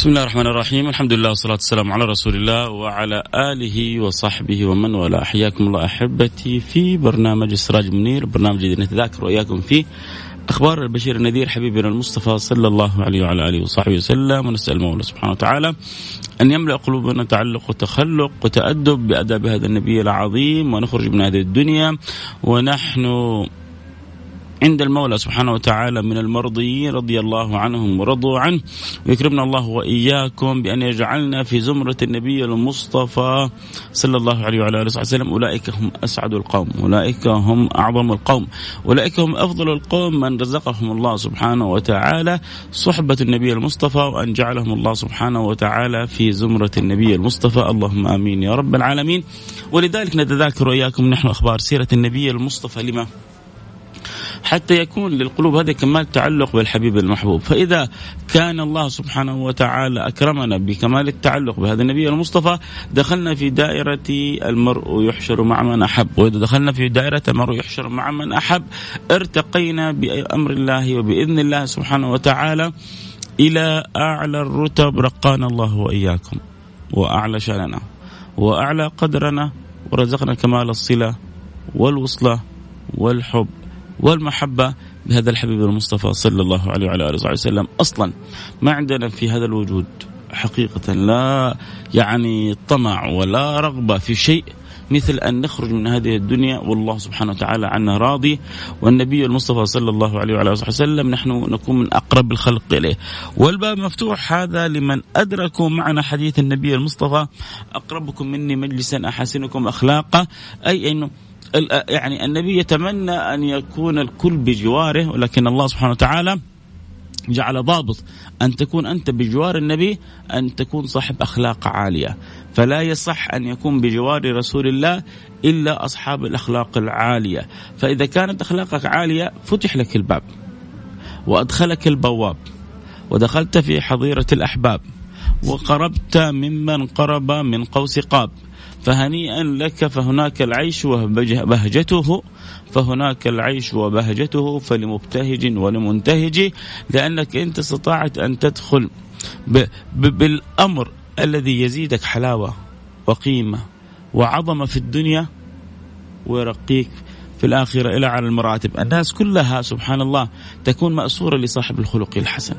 بسم الله الرحمن الرحيم الحمد لله والصلاة والسلام على رسول الله وعلى آله وصحبه ومن والاه حياكم الله أحبتي في برنامج السراج منير برنامج الذي نتذاكر وإياكم فيه أخبار البشير النذير حبيبنا المصطفى صلى الله عليه وعلى آله وصحبه وسلم ونسأل المولى سبحانه وتعالى أن يملأ قلوبنا تعلق وتخلق وتأدب بأداب هذا النبي العظيم ونخرج من هذه الدنيا ونحن عند المولى سبحانه وتعالى من المرضيين رضي الله عنهم ورضوا عنه. ويكرمنا الله وإياكم بأن يجعلنا في زمرة النبي المصطفى صلى الله عليه وعلى وصحبه وسلم. أولئك هم أسعد القوم أولئك هم أعظم القوم أولئك هم أفضل القوم من رزقهم الله سبحانه وتعالى صحبة النبي المصطفى وأن جعلهم الله سبحانه وتعالى في زمرة النبي المصطفى. اللهم آمين يا رب العالمين. ولذلك نتذاكر وإياكم نحن أخبار سيرة النبي المصطفى. لما؟ حتى يكون للقلوب هذه كمال تعلق بالحبيب المحبوب. فإذا كان الله سبحانه وتعالى أكرمنا بكمال التعلق بهذا النبي المصطفى دخلنا في دائرة المرء يحشر مع من أحب. وإذا دخلنا في دائرة المرء يحشر مع من أحب ارتقينا بأمر الله وبإذن الله سبحانه وتعالى إلى أعلى الرتب. رقانا الله وإياكم وأعلى شأننا وأعلى قدرنا ورزقنا كمال الصلة والوصلة والحب. والمحبة بهذا الحبيب المصطفى صلى الله عليه وعلى آله وصحبه وسلم. أصلا ما عندنا في هذا الوجود حقيقة لا يعني طمع ولا رغبة في شيء مثل أن نخرج من هذه الدنيا والله سبحانه وتعالى عنا راضي والنبي المصطفى صلى الله عليه وعلى آله وسلم نحن نكون من أقرب الخلق إليه. والباب مفتوح هذا لمن أدركوا معنا حديث النبي المصطفى أقربكم مني مجلسا أحسنكم أخلاقا أي أنه يعني النبي يتمنى أن يكون الكل بجواره ولكن الله سبحانه وتعالى جعل ضابط أن تكون أنت بجوار النبي أن تكون صاحب أخلاق عالية. فلا يصح أن يكون بجوار رسول الله إلا أصحاب الأخلاق العالية. فإذا كانت أخلاقك عالية فتح لك الباب وأدخلك البواب ودخلت في حظيرة الأحباب وقربت ممن قرب من قوس قاب. فهنيئا لك فهناك العيش وبهجته فهناك العيش وبهجته فلمبتهج ولمنتهج لأنك أنت استطعت أن تدخل بالأمر الذي يزيدك حلاوة وقيمة وعظمة في الدنيا ويرقيك في الآخرة إلى على المراتب. الناس كلها سبحان الله تكون مأسورة لصاحب الخلق الحسن.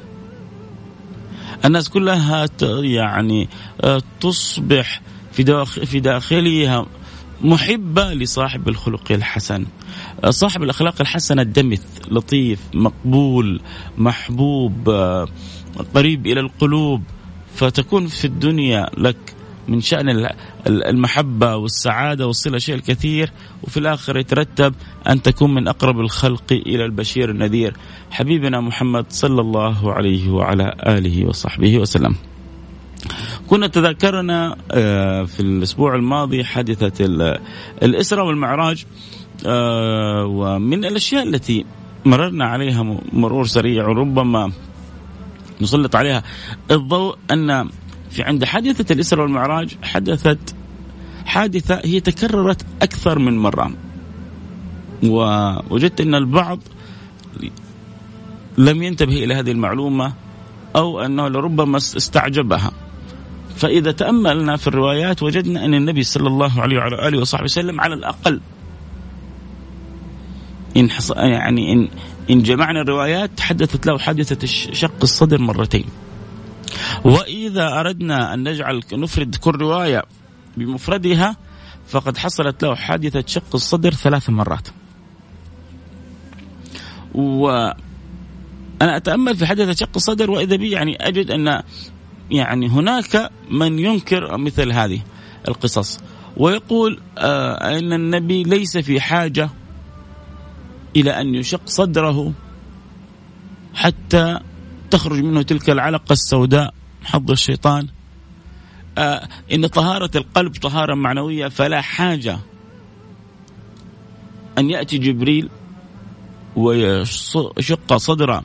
الناس كلها يعني آه، تصبح في داخل في داخلها محبة لصاحب الخلق الحسن. صاحب الأخلاق الحسنة دمث لطيف مقبول محبوب قريب إلى القلوب. فتكون في الدنيا لك من شأن المحبة والسعادة والصلة شيء الكثير وفي الآخر يترتب أن تكون من أقرب الخلق إلى البشير النذير. حبيبنا محمد صلى الله عليه وعلى آله وصحبه وسلم. كنا تذكرنا آه، في الأسبوع الماضي حادثة الإسرة والمعراج آه، ومن الأشياء التي مررنا عليها مرور سريع وربما نسلط عليها الضوء أن في عند حادثة الإسرة والمعراج حدثت حادثة هي تكررت أكثر من مرة. ووجدت أن البعض لم ينتبه إلى هذه المعلومة أو أنه لربما استعجبها. فإذا تأملنا في الروايات وجدنا أن النبي صلى الله عليه وعلى آله وصحبه وسلم على الأقل إن يعني إن إن جمعنا الروايات تحدثت له حادثة شق الصدر مرتين. وإذا أردنا أن نجعل نفرد كل رواية بمفردها فقد حصلت له حادثة شق الصدر ثلاث مرات. وأنا أتأمل في حادثة شق الصدر وإذا بي يعني أجد أن يعني هناك من ينكر مثل هذه القصص. ويقول آه أن النبي ليس في حاجة إلى أن يشق صدره حتى تخرج منه تلك العلقة السوداء حظ الشيطان. آه إن طهارة القلب طهارة معنوية فلا حاجة أن يأتي جبريل ويشق صدر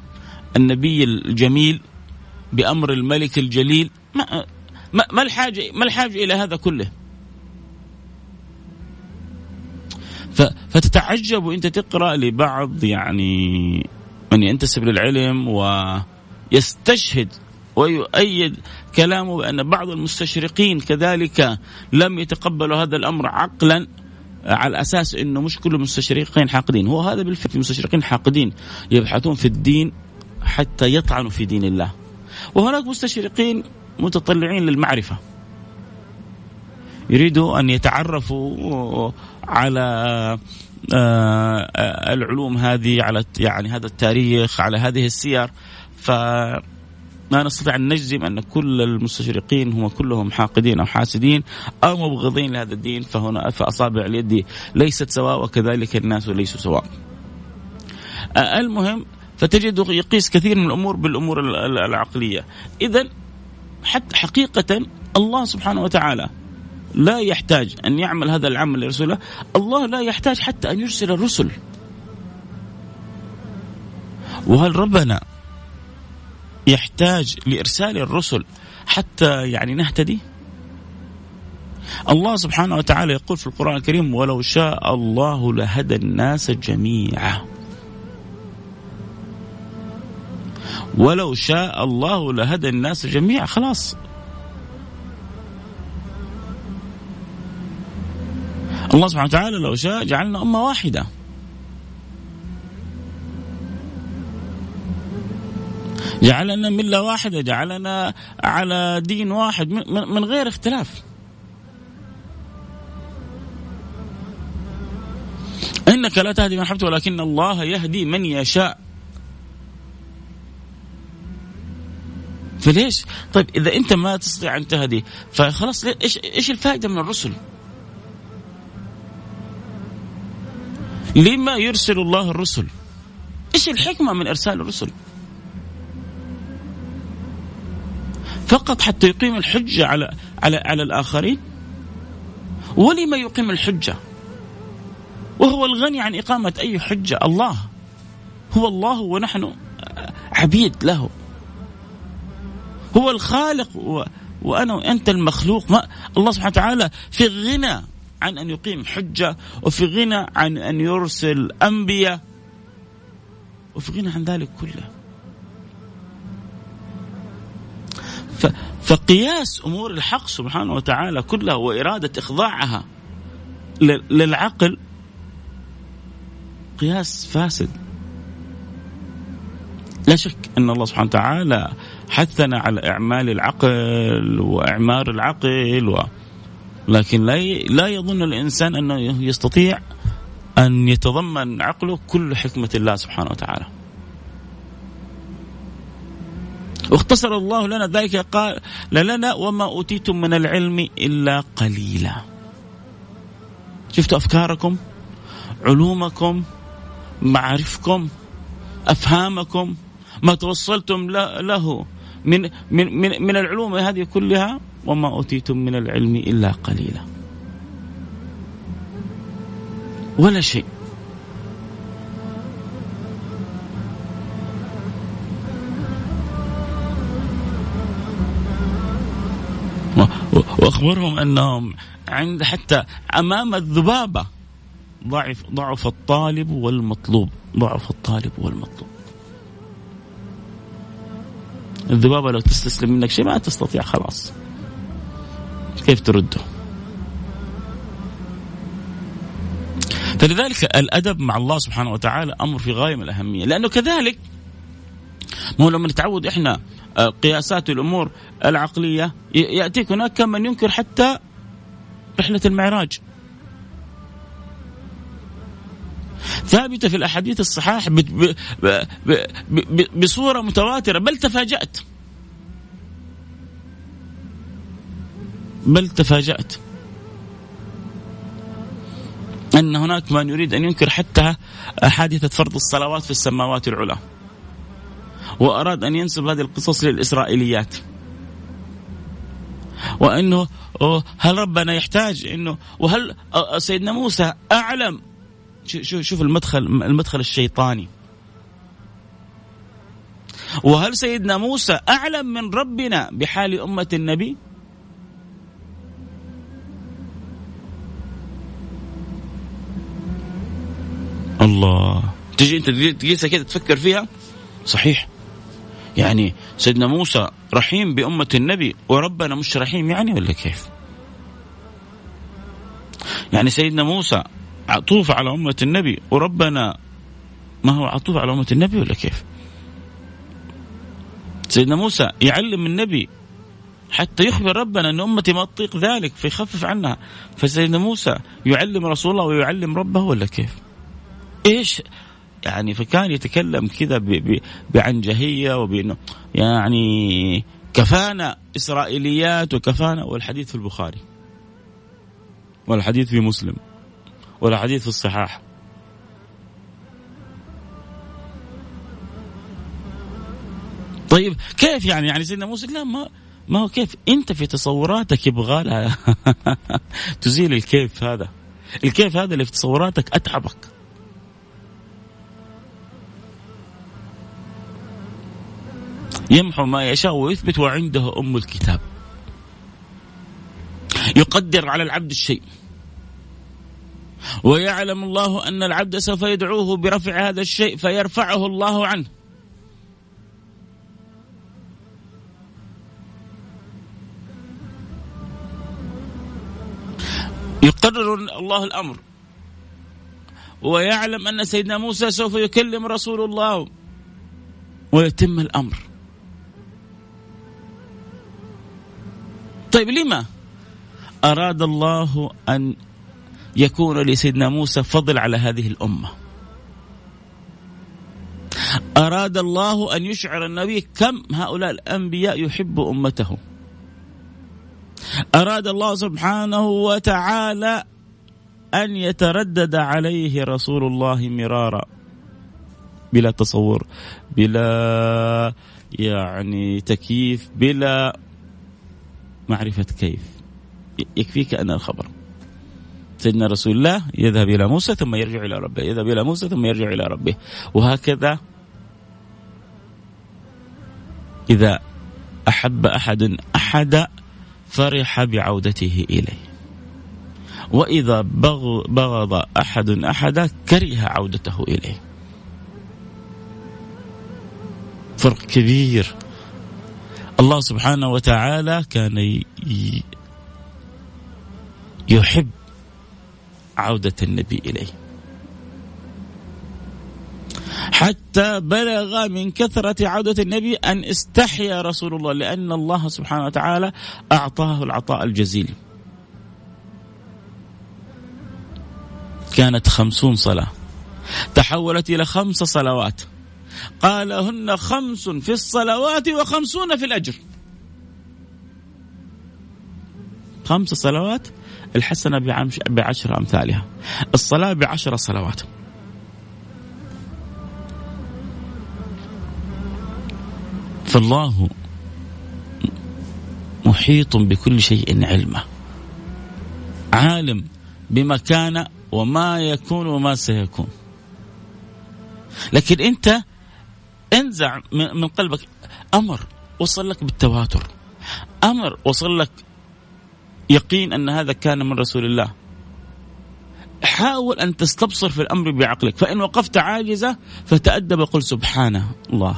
النبي الجميل بأمر الملك الجليل. ما, ما, ما الحاجة ما الحاجة إلى هذا كله؟ فتتعجب وأنت تقرأ لبعض يعني من ينتسب للعلم ويستشهد ويؤيد كلامه بأن بعض المستشرقين كذلك لم يتقبلوا هذا الأمر عقلا على أساس إنه مش كل المستشرقين حاقدين، هو هذا بالفعل المستشرقين حاقدين يبحثون في الدين حتى يطعنوا في دين الله. وهناك مستشرقين متطلعين للمعرفة. يريدوا أن يتعرفوا على آه، العلوم هذه على يعني هذا التاريخ على هذه السير ف ما نستطيع أن نجزم أن كل المستشرقين هم كلهم حاقدين أو حاسدين أو مبغضين لهذا الدين فهنا فأصابع اليد ليست سواء وكذلك الناس ليسوا سواء. آه، المهم فتجد يقيس كثير من الأمور بالأمور العقلية. اذا حتى حقيقة الله سبحانه وتعالى لا يحتاج أن يعمل هذا العمل لرسوله. الله لا يحتاج حتى أن يرسل الرسل. وهل ربنا يحتاج لإرسال الرسل حتى يعني نهتدي؟ الله سبحانه وتعالى يقول في القرآن الكريم ولو شاء الله لهدى الناس جميعا. ولو شاء الله لهدى الناس جميعا. خلاص. الله سبحانه وتعالى لو شاء جعلنا أمة واحدة. جعلنا ملة واحدة جعلنا على دين واحد من غير اختلاف. إنك لا تهدي من أحببت ولكن الله يهدي من يشاء. فليش؟ طيب إذا أنت ما تستطيع أن تهدي فخلاص إيش إيش الفائدة من الرسل؟ لما يرسل الله الرسل؟ إيش الحكمة من إرسال الرسل؟ فقط حتى يقيم الحجة على على على الآخرين؟ ولما يقيم الحجة؟ وهو الغني عن إقامة أي حجة الله. هو الله ونحن عبيد له. هو الخالق و... وأنا وأنت المخلوق. ما الله سبحانه وتعالى في غنى عن أن يقيم حجة وفي غنى عن أن يرسل أنبياء وفي غنى عن ذلك كله. فقياس أمور الحق سبحانه وتعالى كلها وإرادة إخضاعها للعقل قياس فاسد. لا شك أن الله سبحانه وتعالى حثنا على إعمال العقل وإعمار العقل و لكن لا لا يظن الإنسان أنه يستطيع أن يتضمن عقله كل حكمة الله سبحانه وتعالى. واختصر الله لنا ذلك قال لنا وما أوتيتم من العلم إلا قليلا. شفتوا أفكاركم؟ علومكم؟ معارفكم أفهامكم؟ ما توصلتم له؟ من من من, من العلوم هذه كلها وما أوتيتم من العلم إلا قليلا. ولا شيء. وأخبرهم أنهم عند حتى أمام الذبابة ضعف ضعف الطالب والمطلوب ضعف الطالب والمطلوب. الذبابة لو تستسلم منك شيء ما تستطيع خلاص. كيف ترده؟ فلذلك الأدب مع الله سبحانه وتعالى أمر في غاية من الأهمية. لأنه كذلك مو لما نتعود إحنا آه، قياسات الأمور العقلية يأتيك هناك من ينكر حتى رحلة المعراج. ثابتة في الأحاديث الصحاح بصورة متواترة. بل تفاجأت. بل تفاجأت. أن هناك من يريد أن ينكر حتى حادثه فرض الصلوات في السماوات العلى وأراد أن ينسب هذه القصص للإسرائيليات. وأنه هل ربنا يحتاج إنه وهل سيدنا موسى أعلم شوف المدخل المدخل الشيطاني. وهل سيدنا موسى أعلم من ربنا بحال أمة النبي؟ الله. تجي أنت تقيسها كده تفكر فيها؟ صحيح. يعني سيدنا موسى رحيم بأمة النبي وربنا مش رحيم يعني ولا كيف؟ يعني سيدنا موسى عطوف على أمة النبي وربنا ما هو عطوف على أمة النبي ولا كيف؟ سيدنا موسى يعلم النبي حتى يخبر ربنا أن أمتي ما تطيق ذلك فيخفف عنها. فسيدنا موسى يعلم رسول الله ويعلم ربه ولا كيف؟ إيش؟ يعني فكان يتكلم كذا بعنجهيه وبأنه يعني كفانا إسرائيليات وكفانا والحديث في البخاري والحديث في مسلم. والحديث في الصحاح. طيب كيف يعني؟ يعني سيدنا موسى لا ما ما هو كيف؟ انت في تصوراتك يبغى لها تزيل الكيف هذا. الكيف هذا اللي في تصوراتك أتعبك. يمحو ما يشاء ويثبت وعنده أم الكتاب. يقدر على العبد الشيء. ويعلم الله أن العبد سوف يدعوه برفع هذا الشيء فيرفعه الله عنه. يقرر الله الأمر. ويعلم أن سيدنا موسى سوف يكلم رسول الله ويتم الأمر. طيب لما أراد الله أن يكون لسيدنا موسى فضل على هذه الأمة. أراد الله أن يشعر النبي كم هؤلاء الأنبياء يحب أمته. أراد الله سبحانه وتعالى أن يتردد عليه رسول الله مرارا. بلا تصور بلا يعني تكييف بلا معرفة كيف. يكفيك أن الخبر. سيدنا رسول الله يذهب إلى موسى ثم يرجع إلى ربه. يذهب إلى موسى ثم يرجع إلى ربه. وهكذا إذا أحب أحد أحد فرح بعودته إليه. وإذا بغض أحد أحد كره عودته إليه. فرق كبير. الله سبحانه وتعالى كان يحب عودة النبي إليه. حتى بلغ من كثرة عودة النبي أن استحيا رسول الله لأن الله سبحانه وتعالى أعطاه العطاء الجزيل. كانت خمسون صلاة. تحولت إلى خمس صلوات. قال هن خمس في الصلوات وخمسون في الأجر. خمس صلوات الحسنة بعشر أمثالها. الصلاة بعشر صلوات. فالله محيط بكل شيء علمه. عالم بما كان وما يكون وما سيكون. لكن أنت انزع من قلبك. أمر وصل لك بالتواتر. أمر وصل لك يقين أن هذا كان من رسول الله. حاول أن تستبصر في الأمر بعقلك. فإن وقفت عاجزة فتأدب قل سبحان الله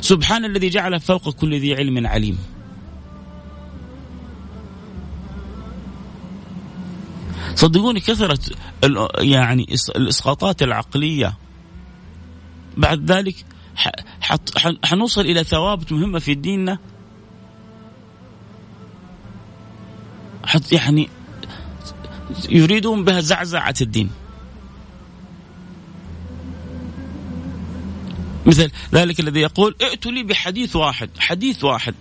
سبحان الذي جعل فوق كل ذي علم عليم. صدقوني كثرة يعني الإسقاطات العقلية. بعد ذلك حنوصل إلى ثوابت مهمة في ديننا. يعني يريدون بها زعزعة الدين. مثل ذلك الذي يقول ائتوا لي بحديث واحد حديث واحد.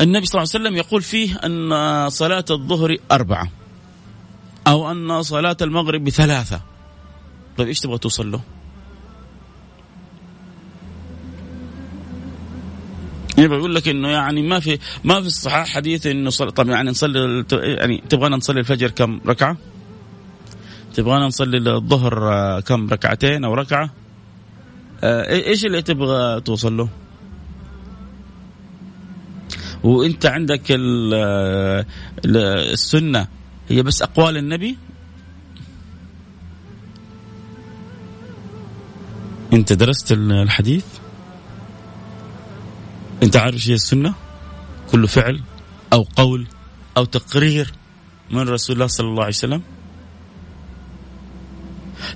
النبي صلى الله عليه وسلم يقول فيه أن صلاة الظهر أربعة أو أن صلاة المغرب ثلاثة. طيب إيش تبغى توصل له؟ يعني بقول لك إنه يعني ما في ما في الصحاح حديث إنه صل... طب يعني نصلي يعني تبغانا نصلي الفجر كم ركعة؟ تبغانا نصلي الظهر آه، كم ركعتين أو ركعة؟ آه، إيش اللي تبغى توصل له؟ وإنت عندك السنة هي بس أقوال النبي إنت درست الحديث انت عارف إيش هي السنة؟ كل فعل أو قول أو تقرير من رسول الله صلى الله عليه وسلم؟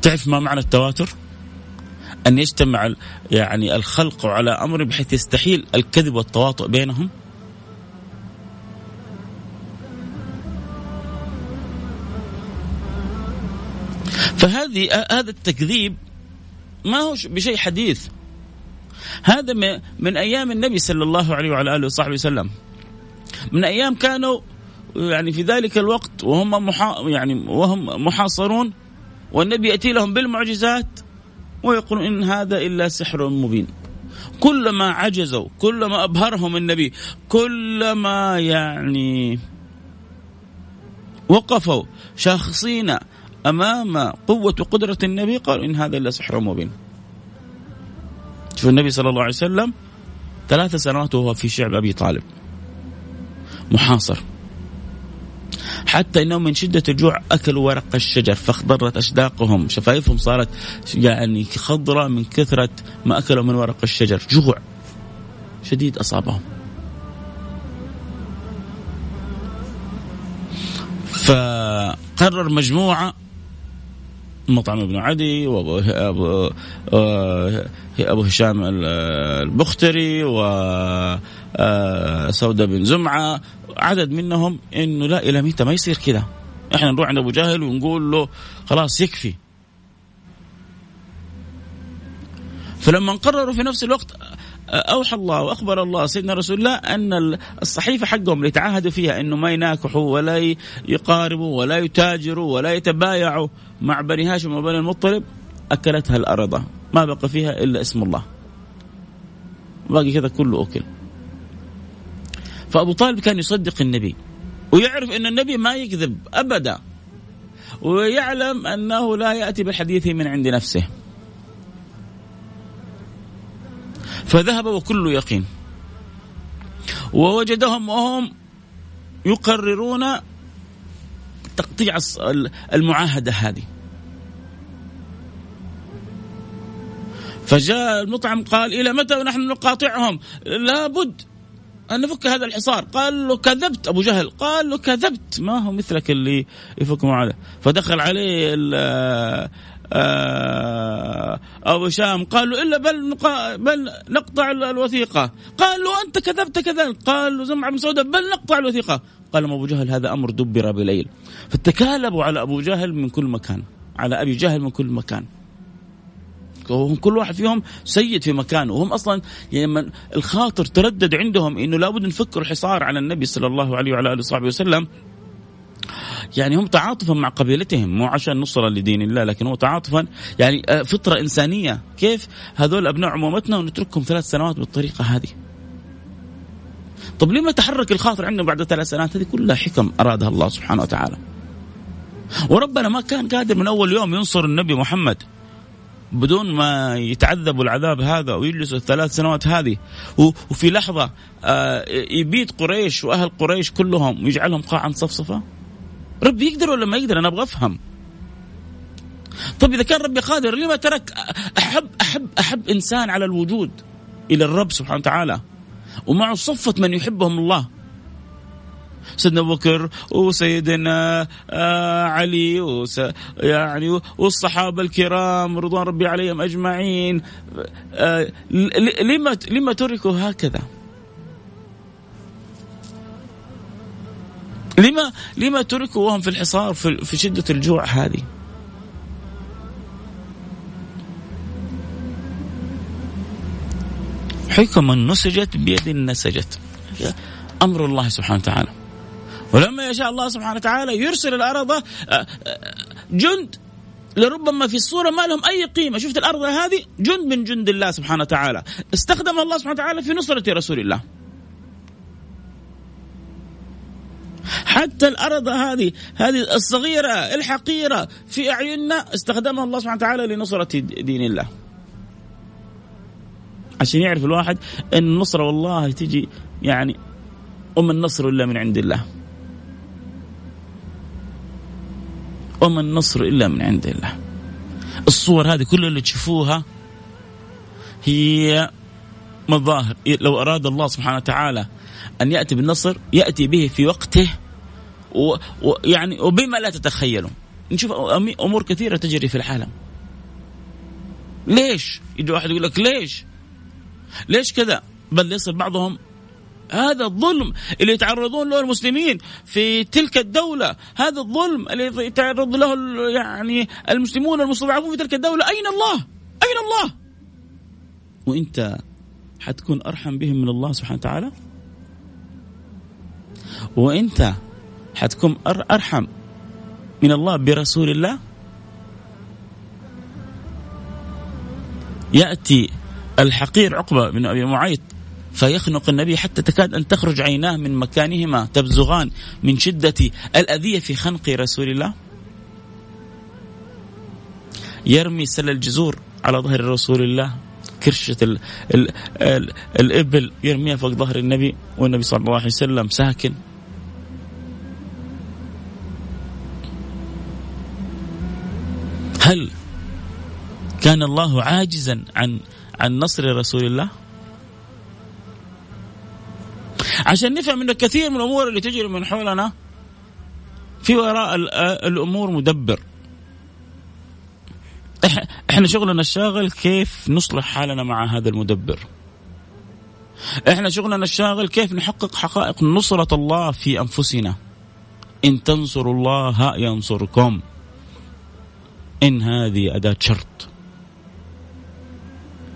تعرف ما معنى التواتر؟ أن يجتمع يعني الخلق على أمر بحيث يستحيل الكذب والتواطؤ بينهم؟ فهذه هذا التكذيب ما هو بشيء حديث. هذا من أيام النبي صلى الله عليه وعلى آله وصحبه وسلم من أيام كانوا يعني في ذلك الوقت وهم محا يعني وهم محاصرون والنبي يأتي لهم بالمعجزات ويقولون إن هذا إلا سحر مبين كلما عجزوا كلما أبهرهم النبي كلما يعني وقفوا شخصين أمام قوة وقدره النبي قالوا إن هذا إلا سحر مبين. شوف النبي صلى الله عليه وسلم ثلاث سنوات وهو في شعب أبي طالب. محاصر. حتى انهم من شدة الجوع أكلوا ورق الشجر فاخضرت أشداقهم، شفايفهم صارت يعني خضراء من كثرة ما أكلوا من ورق الشجر، جوع شديد أصابهم. فقرر مجموعة مطعم ابن عدي وابو ابو ابو هشام البختري و آه، سودة بن زمعة. عدد منهم إنه لا إلى متى ما يصير كذا؟ إحنا نروح عند أبو جهل ونقول له خلاص يكفي. فلما قرروا في نفس الوقت أوحى الله وأخبر الله سيدنا رسول الله أن الصحيفة حقهم اللي تعاهدوا فيها إنه ما يناكحوا ولا يقاربوا ولا يتاجروا ولا يتبايعوا مع بني هاشم وبني المطلب أكلتها الأرض. ما بقى فيها إلا اسم الله. باقي كذا كله أكل. فأبو طالب كان يصدق النبي ويعرف إن النبي ما يكذب أبدا ويعلم أنه لا يأتي بالحديث من عند نفسه. فذهب وكل يقين. ووجدهم وهم يقررون تقطيع المعاهدة هذه. فجاء المطعم قال إلى متى ونحن نقاطعهم؟ لابد أن نفك هذا الحصار. قال له كذبت أبو جهل. قال له كذبت. ما هو مثلك اللي يفك معه فدخل عليه أبو شام قال له إلا بل, بل نقطع الوثيقة. قال له أنت كذبت كذا قال له زمع بن سودة بل نقطع الوثيقة. قال أبو جهل هذا أمر دبر بليل. فتكالبوا على أبو جهل من كل مكان. على أبي جهل من كل مكان. وهم كل واحد فيهم سيد في مكانه. وهم أصلا يعني الخاطر تردد عندهم إنه لابد نفك الحصار على النبي صلى الله عليه وعلى آله وصحبه وسلم. يعني هم تعاطفا مع قبيلتهم مو عشان نصرة لدين الله لكن هو تعاطفا. يعني آه، فطرة إنسانية. كيف؟ هذول أبناء عمومتنا ونتركهم ثلاث سنوات بالطريقة هذه. طب لما تحرك الخاطر عندهم بعد ثلاث سنوات؟ هذه كلها حكم أرادها الله سبحانه وتعالى. وربنا ما كان قادر من أول يوم ينصر النبي محمد بدون ما يتعذبوا العذاب هذا ويجلسوا الثلاث سنوات هذه. وفي لحظة آه، يبيد قريش وأهل قريش كلهم ويجعلهم قاعا صفصفة. ربي يقدر ولا ما يقدر؟ أنا أبغى أفهم. طيب إذا كان ربي قادر لما ترك أحب أحب أحب إنسان على الوجود إلى الرب سبحانه وتعالى ومعه صفة من يحبهم الله. سيدنا أبو بكر وسيدنا آه علي وس يعني والصحابة الكرام رضوان ربي عليهم أجمعين. آه لما لما تركوا هكذا؟ لما لما تركوا وهم في الحصار في, في شدة الجوع هذه؟ حكم نسجت بيد نسجت. أمر الله سبحانه وتعالى. ولما يشاء الله سبحانه وتعالى يرسل الأرض آه، آه، جند. لربما في الصورة ما لهم أي قيمة. شفت الأرض هذه؟ جند من جند الله سبحانه وتعالى. استخدم الله سبحانه وتعالى في نصرة رسول الله. حتى الأرض هذه هذه الصغيرة الحقيرة في أعيننا استخدمها الله سبحانه وتعالى لنصرة دين الله. عشان يعرف الواحد أن النصرة والله تجي يعني وما النصر إلا من عند الله. وما النصر إلا من عند الله. الصور هذه كلها اللي تشوفوها هي مظاهر. لو أراد الله سبحانه وتعالى أن يأتي بالنصر يأتي به في وقته ويعني وبما لا تتخيلوا. نشوف أمور كثيرة تجري في العالم. ليش؟ يجي واحد يقول لك ليش؟ ليش كذا؟ بل يصل بعضهم هذا الظلم اللي يتعرضون له المسلمين في تلك الدولة هذا الظلم اللي يتعرض له يعني المسلمون المستضعفون في تلك الدولة. أين الله؟ أين الله؟ وإنت حتكون أرحم بهم من الله سبحانه وتعالى؟ وإنت حتكون أرحم. من الله برسول الله. يأتي الحقير عقبة بن أبي معيط فيخنق النبي حتى تكاد أن تخرج عيناه من مكانهما تبزغان من شدة الأذية في خنق رسول الله. يرمي سل الجزور على ظهر رسول الله كرشة ال ال ال الإبل يرميها فوق ظهر النبي والنبي صلى الله عليه وسلم ساكن. الله عاجزا عن عن نصر رسول الله. عشان نفهم ان كثير من الأمور اللي تجري من حولنا في وراء الأمور مدبر. إحنا شغلنا الشاغل كيف نصلح حالنا مع هذا المدبر. إحنا شغلنا الشاغل كيف نحقق حقائق نصرة الله في أنفسنا. إن تنصروا الله ينصركم. إن هذه أداة شرط.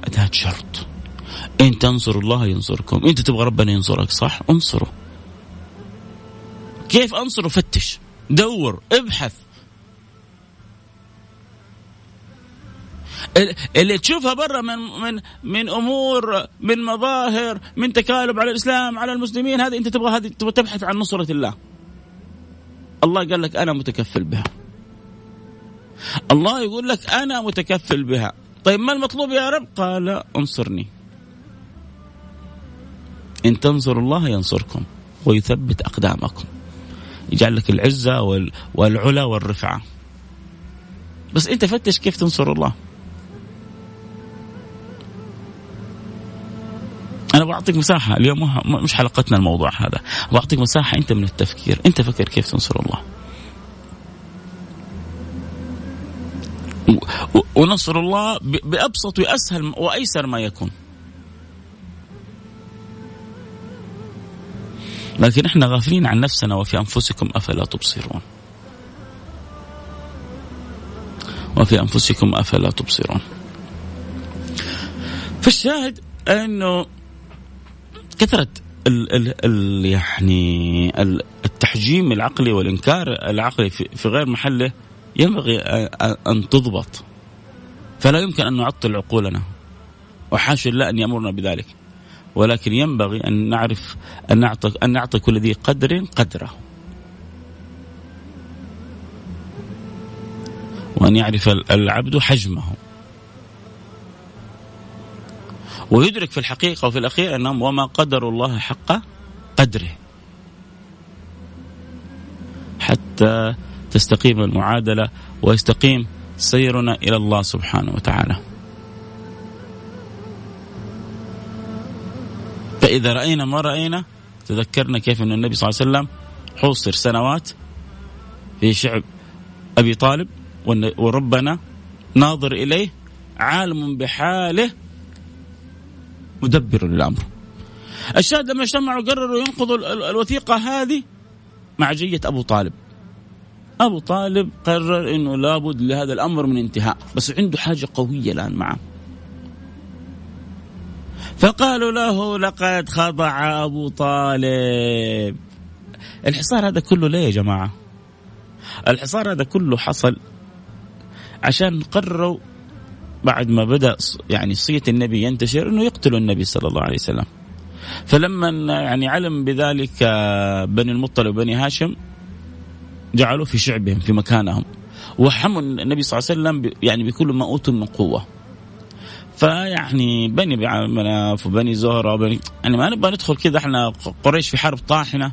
أداة شرط. إن تنصروا الله ينصركم. أنت تبغى ربنا ينصرك صح؟ انصره كيف أنصره فتش. دور ابحث. اللي تشوفها برا من من من أمور من مظاهر من تكالب على الإسلام على المسلمين هذه أنت تبغى هذه تبغى تبحث عن نصرة الله. الله قال لك أنا متكفل بها. الله يقول لك أنا متكفل بها. طيب ما المطلوب يا رب؟ قال انصرني. إن تنصروا الله ينصركم ويثبت أقدامكم. يجعل لك العزة والعلا والرفعة. بس أنت فتش كيف تنصر الله. أنا بعطيك مساحة. اليوم مش حلقتنا الموضوع هذا. بعطيك مساحة أنت من التفكير. أنت فكر كيف تنصر الله. ونصر الله بأبسط وأسهل وأيسر ما يكون لكن إحنا غافلين عن نفسنا وفي أنفسكم أفلا تبصرون. وفي أنفسكم أفلا تبصرون. فالشاهد أنه كثرة ال ال يعني التحجيم العقلي والإنكار العقلي في غير محله ينبغي أن تضبط. فلا يمكن أن نعطل عقولنا. وحاشا الله أن يأمرنا بذلك. ولكن ينبغي أن نعرف أن نعطي أن نعطي كل ذي قدر قدره. وأن يعرف العبد حجمه. ويدرك في الحقيقة وفي الأخير أنهم وما قدر الله حق قدره. حتى تستقيم المعادلة ويستقيم سيرنا إلى الله سبحانه وتعالى. فإذا رأينا ما رأينا تذكرنا كيف أن النبي صلى الله عليه وسلم حوصر سنوات في شعب أبي طالب وربنا ناظر إليه عالم بحاله مدبر للأمر الشاهد لما اجتمعوا قرروا ينقضوا الوثيقة هذه مع جية أبو طالب أبو طالب قرر أنه لابد لهذا الأمر من انتهاء بس عنده حاجة قوية الآن معه. فقالوا له لقد خضع أبو طالب. الحصار هذا كله ليه يا جماعة؟ الحصار هذا كله حصل عشان قرروا بعد ما بدأ يعني صيت النبي ينتشر إنه يقتلوا النبي صلى الله عليه وسلم. فلما يعني علم بذلك بني المطلب وبني هاشم جعلوا في شعبهم في مكانهم. وحموا النبي صلى الله عليه وسلم يعني بكل ما أوتوا من قوة. فيعني بني مناف وبني زهرة وبني يعني ما نبغى ندخل كذا إحنا قريش في حرب طاحنة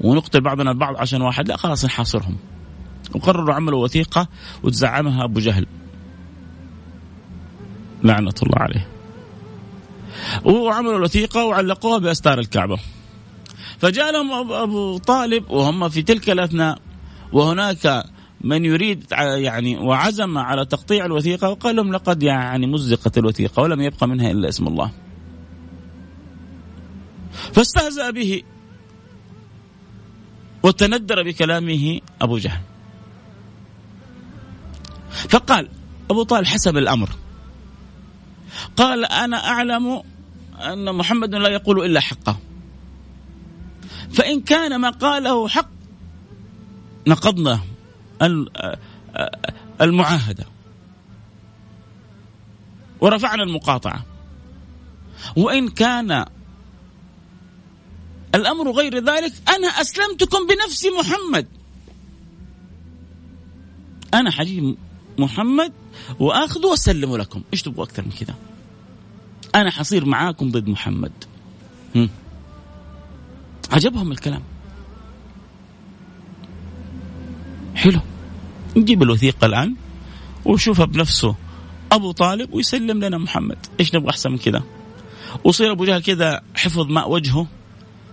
ونقتل بعضنا البعض عشان واحد. لا خلاص نحاصرهم. وقرروا عملوا وثيقة وتزعمها أبو جهل. لعنة الله عليه. وعملوا الوثيقة وعلقوها بأستار الكعبة. فجاء لهم أبو طالب وهم في تلك الأثناء وهناك من يريد يعني وعزم على تقطيع الوثيقة وقال لهم لقد يعني مزقت الوثيقة ولم يبقى منها إلا اسم الله. فاستهزأ به وتندر بكلامه أبو جهل. فقال أبو طالب حسب الأمر. قال أنا أعلم أن محمد لا يقول إلا حقه. فإن كان ما قاله حق نقضنا المعاهدة. ورفعنا المقاطعة. وإن كان الأمر غير ذلك أنا أسلمتكم بنفس محمد. أنا حجيب محمد وآخذه وأسلمه لكم. إيش تبغوا أكثر من كذا؟ أنا حصير معاكم ضد محمد. هم. عجبهم الكلام. حلو. نجيب الوثيقة الآن وشوفها بنفسه. أبو طالب ويسلم لنا محمد. إيش نبغى أحسن من كذا؟ وصير أبو جهل كذا حفظ ماء وجهه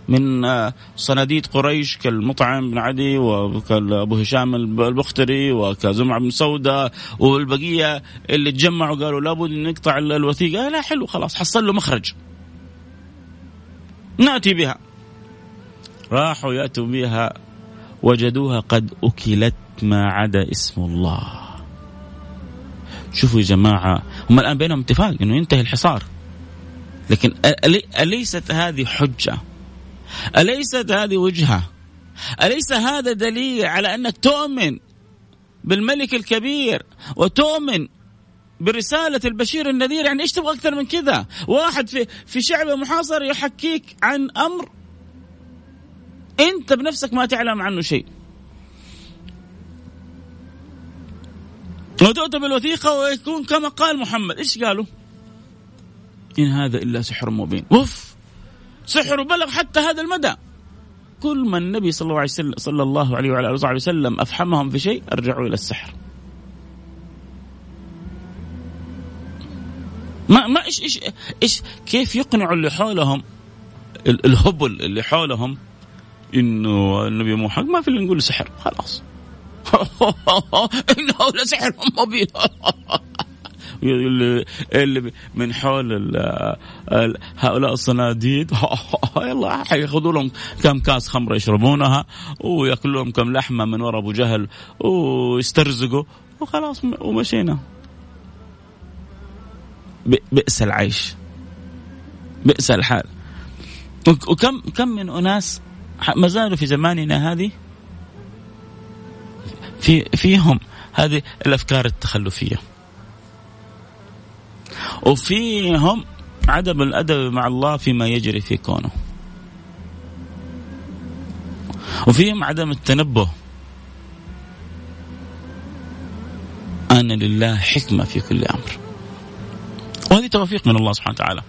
من آه، صناديد قريش كالمطعم بن عدي وكالابو هشام البختري وكزمع بن سودة والبقيه اللي تجمعوا قالوا لابد نقطع الوثيقة. لا حلو خلاص حصل له مخرج. نأتي بها. راحوا يأتوا بها وجدوها قد أكلت ما عدا اسم الله. شوفوا يا جماعة هم الآن بينهم اتفاق إنه ينتهي الحصار. لكن أليست هذه حجة؟ أليست هذه وجهة؟ أليس هذا دليل على أنك تؤمن بالملك الكبير وتؤمن برسالة البشير النذير؟ يعني إيش تبغى أكثر من كذا؟ واحد في في شعب محاصر يحكيك عن أمر أنت بنفسك ما تعلم عنه شيء. وتؤتى بالوثيقة ويكون كما قال محمد. إيش قالوا؟ إن هذا إلا سحر مبين. أوف! سحره بلغ حتى هذا المدى. كل ما النبي صلى الله عليه وسلم صلى الله عليه وعلى آله وسلم افحمهم في شيء أرجعوا إلى السحر. ما ما إيش إيش إيش كيف يقنعوا اللي حولهم الهبل اللي حولهم؟ إنه النبي مو حق ما في اللي نقول سحر. خلاص. إنه لسحر مبين اللي من حول هؤلاء الصناديد. يلا حياخذوا لهم كم كاس خمرة يشربونها وياكلوا لهم كم لحمة من وراء أبو جهل ويسترزقوا وخلاص ومشينا. بئس العيش. بئس الحال. وكم كم من أناس ما زالوا في زماننا هذه؟ في فيهم هذه الأفكار التخلفية. وفيهم عدم الأدب مع الله فيما يجري في كونه. وفيهم عدم التنبه. أن لله حكمة في كل أمر. وهذه توفيق من الله سبحانه وتعالى.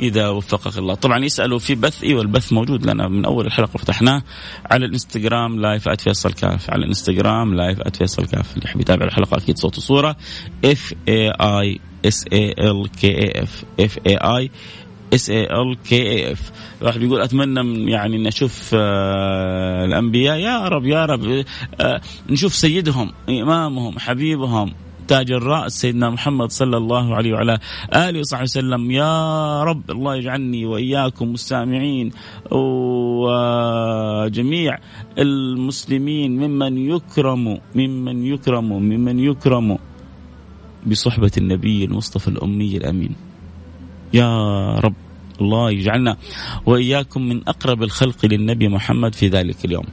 إذا وفقك الله. طبعا يسألوا في بث إيه والبث موجود لنا. من أول الحلقة فتحناه على الإنستغرام live فيصل كاف. على الإنستغرام live فيصل كاف. اللي يحب يتابع الحلقة أكيد صوت وصورة. F A I S A L K A F F A I S A L K A F واحد بيقول أتمنى يعني ان أشوف آه الأنبياء. يا رب يا رب آه نشوف سيدهم إمامهم حبيبهم. تاج الرأس سيدنا محمد صلى الله عليه وعلى آله وصحبه وسلم. يا رب الله يجعلني وإياكم مستمعين وجميع المسلمين ممن يكرم ممن يكرم ممن يكرم بصحبة النبي المصطفى الأمي الأمين. يا رب الله يجعلنا وإياكم من أقرب الخلق للنبي محمد في ذلك اليوم.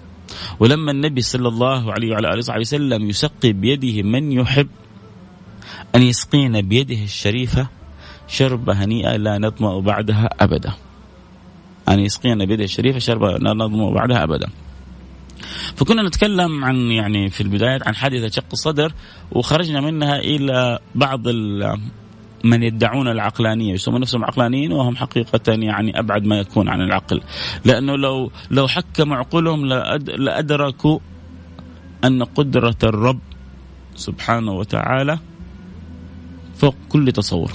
ولما النبي صلى الله عليه وعلى آله وصحبه وسلم يسقي بيده من يحب أن يسقينا بيده الشريفة شربة هنيئة لا نظمأ بعدها أبدا. أن يسقينا بيده الشريفة شربة لا نظمأ بعدها أبدا. فكنا نتكلم عن يعني في البداية عن حادثة شق الصدر وخرجنا منها إلى بعض من يدعون العقلانية يسمون نفسهم عقلانيين وهم حقيقه يعني أبعد ما يكون عن العقل. لأنه لو لو حكم عقولهم لأدركوا أن قدرة الرب سبحانه وتعالى فوق كل تصور.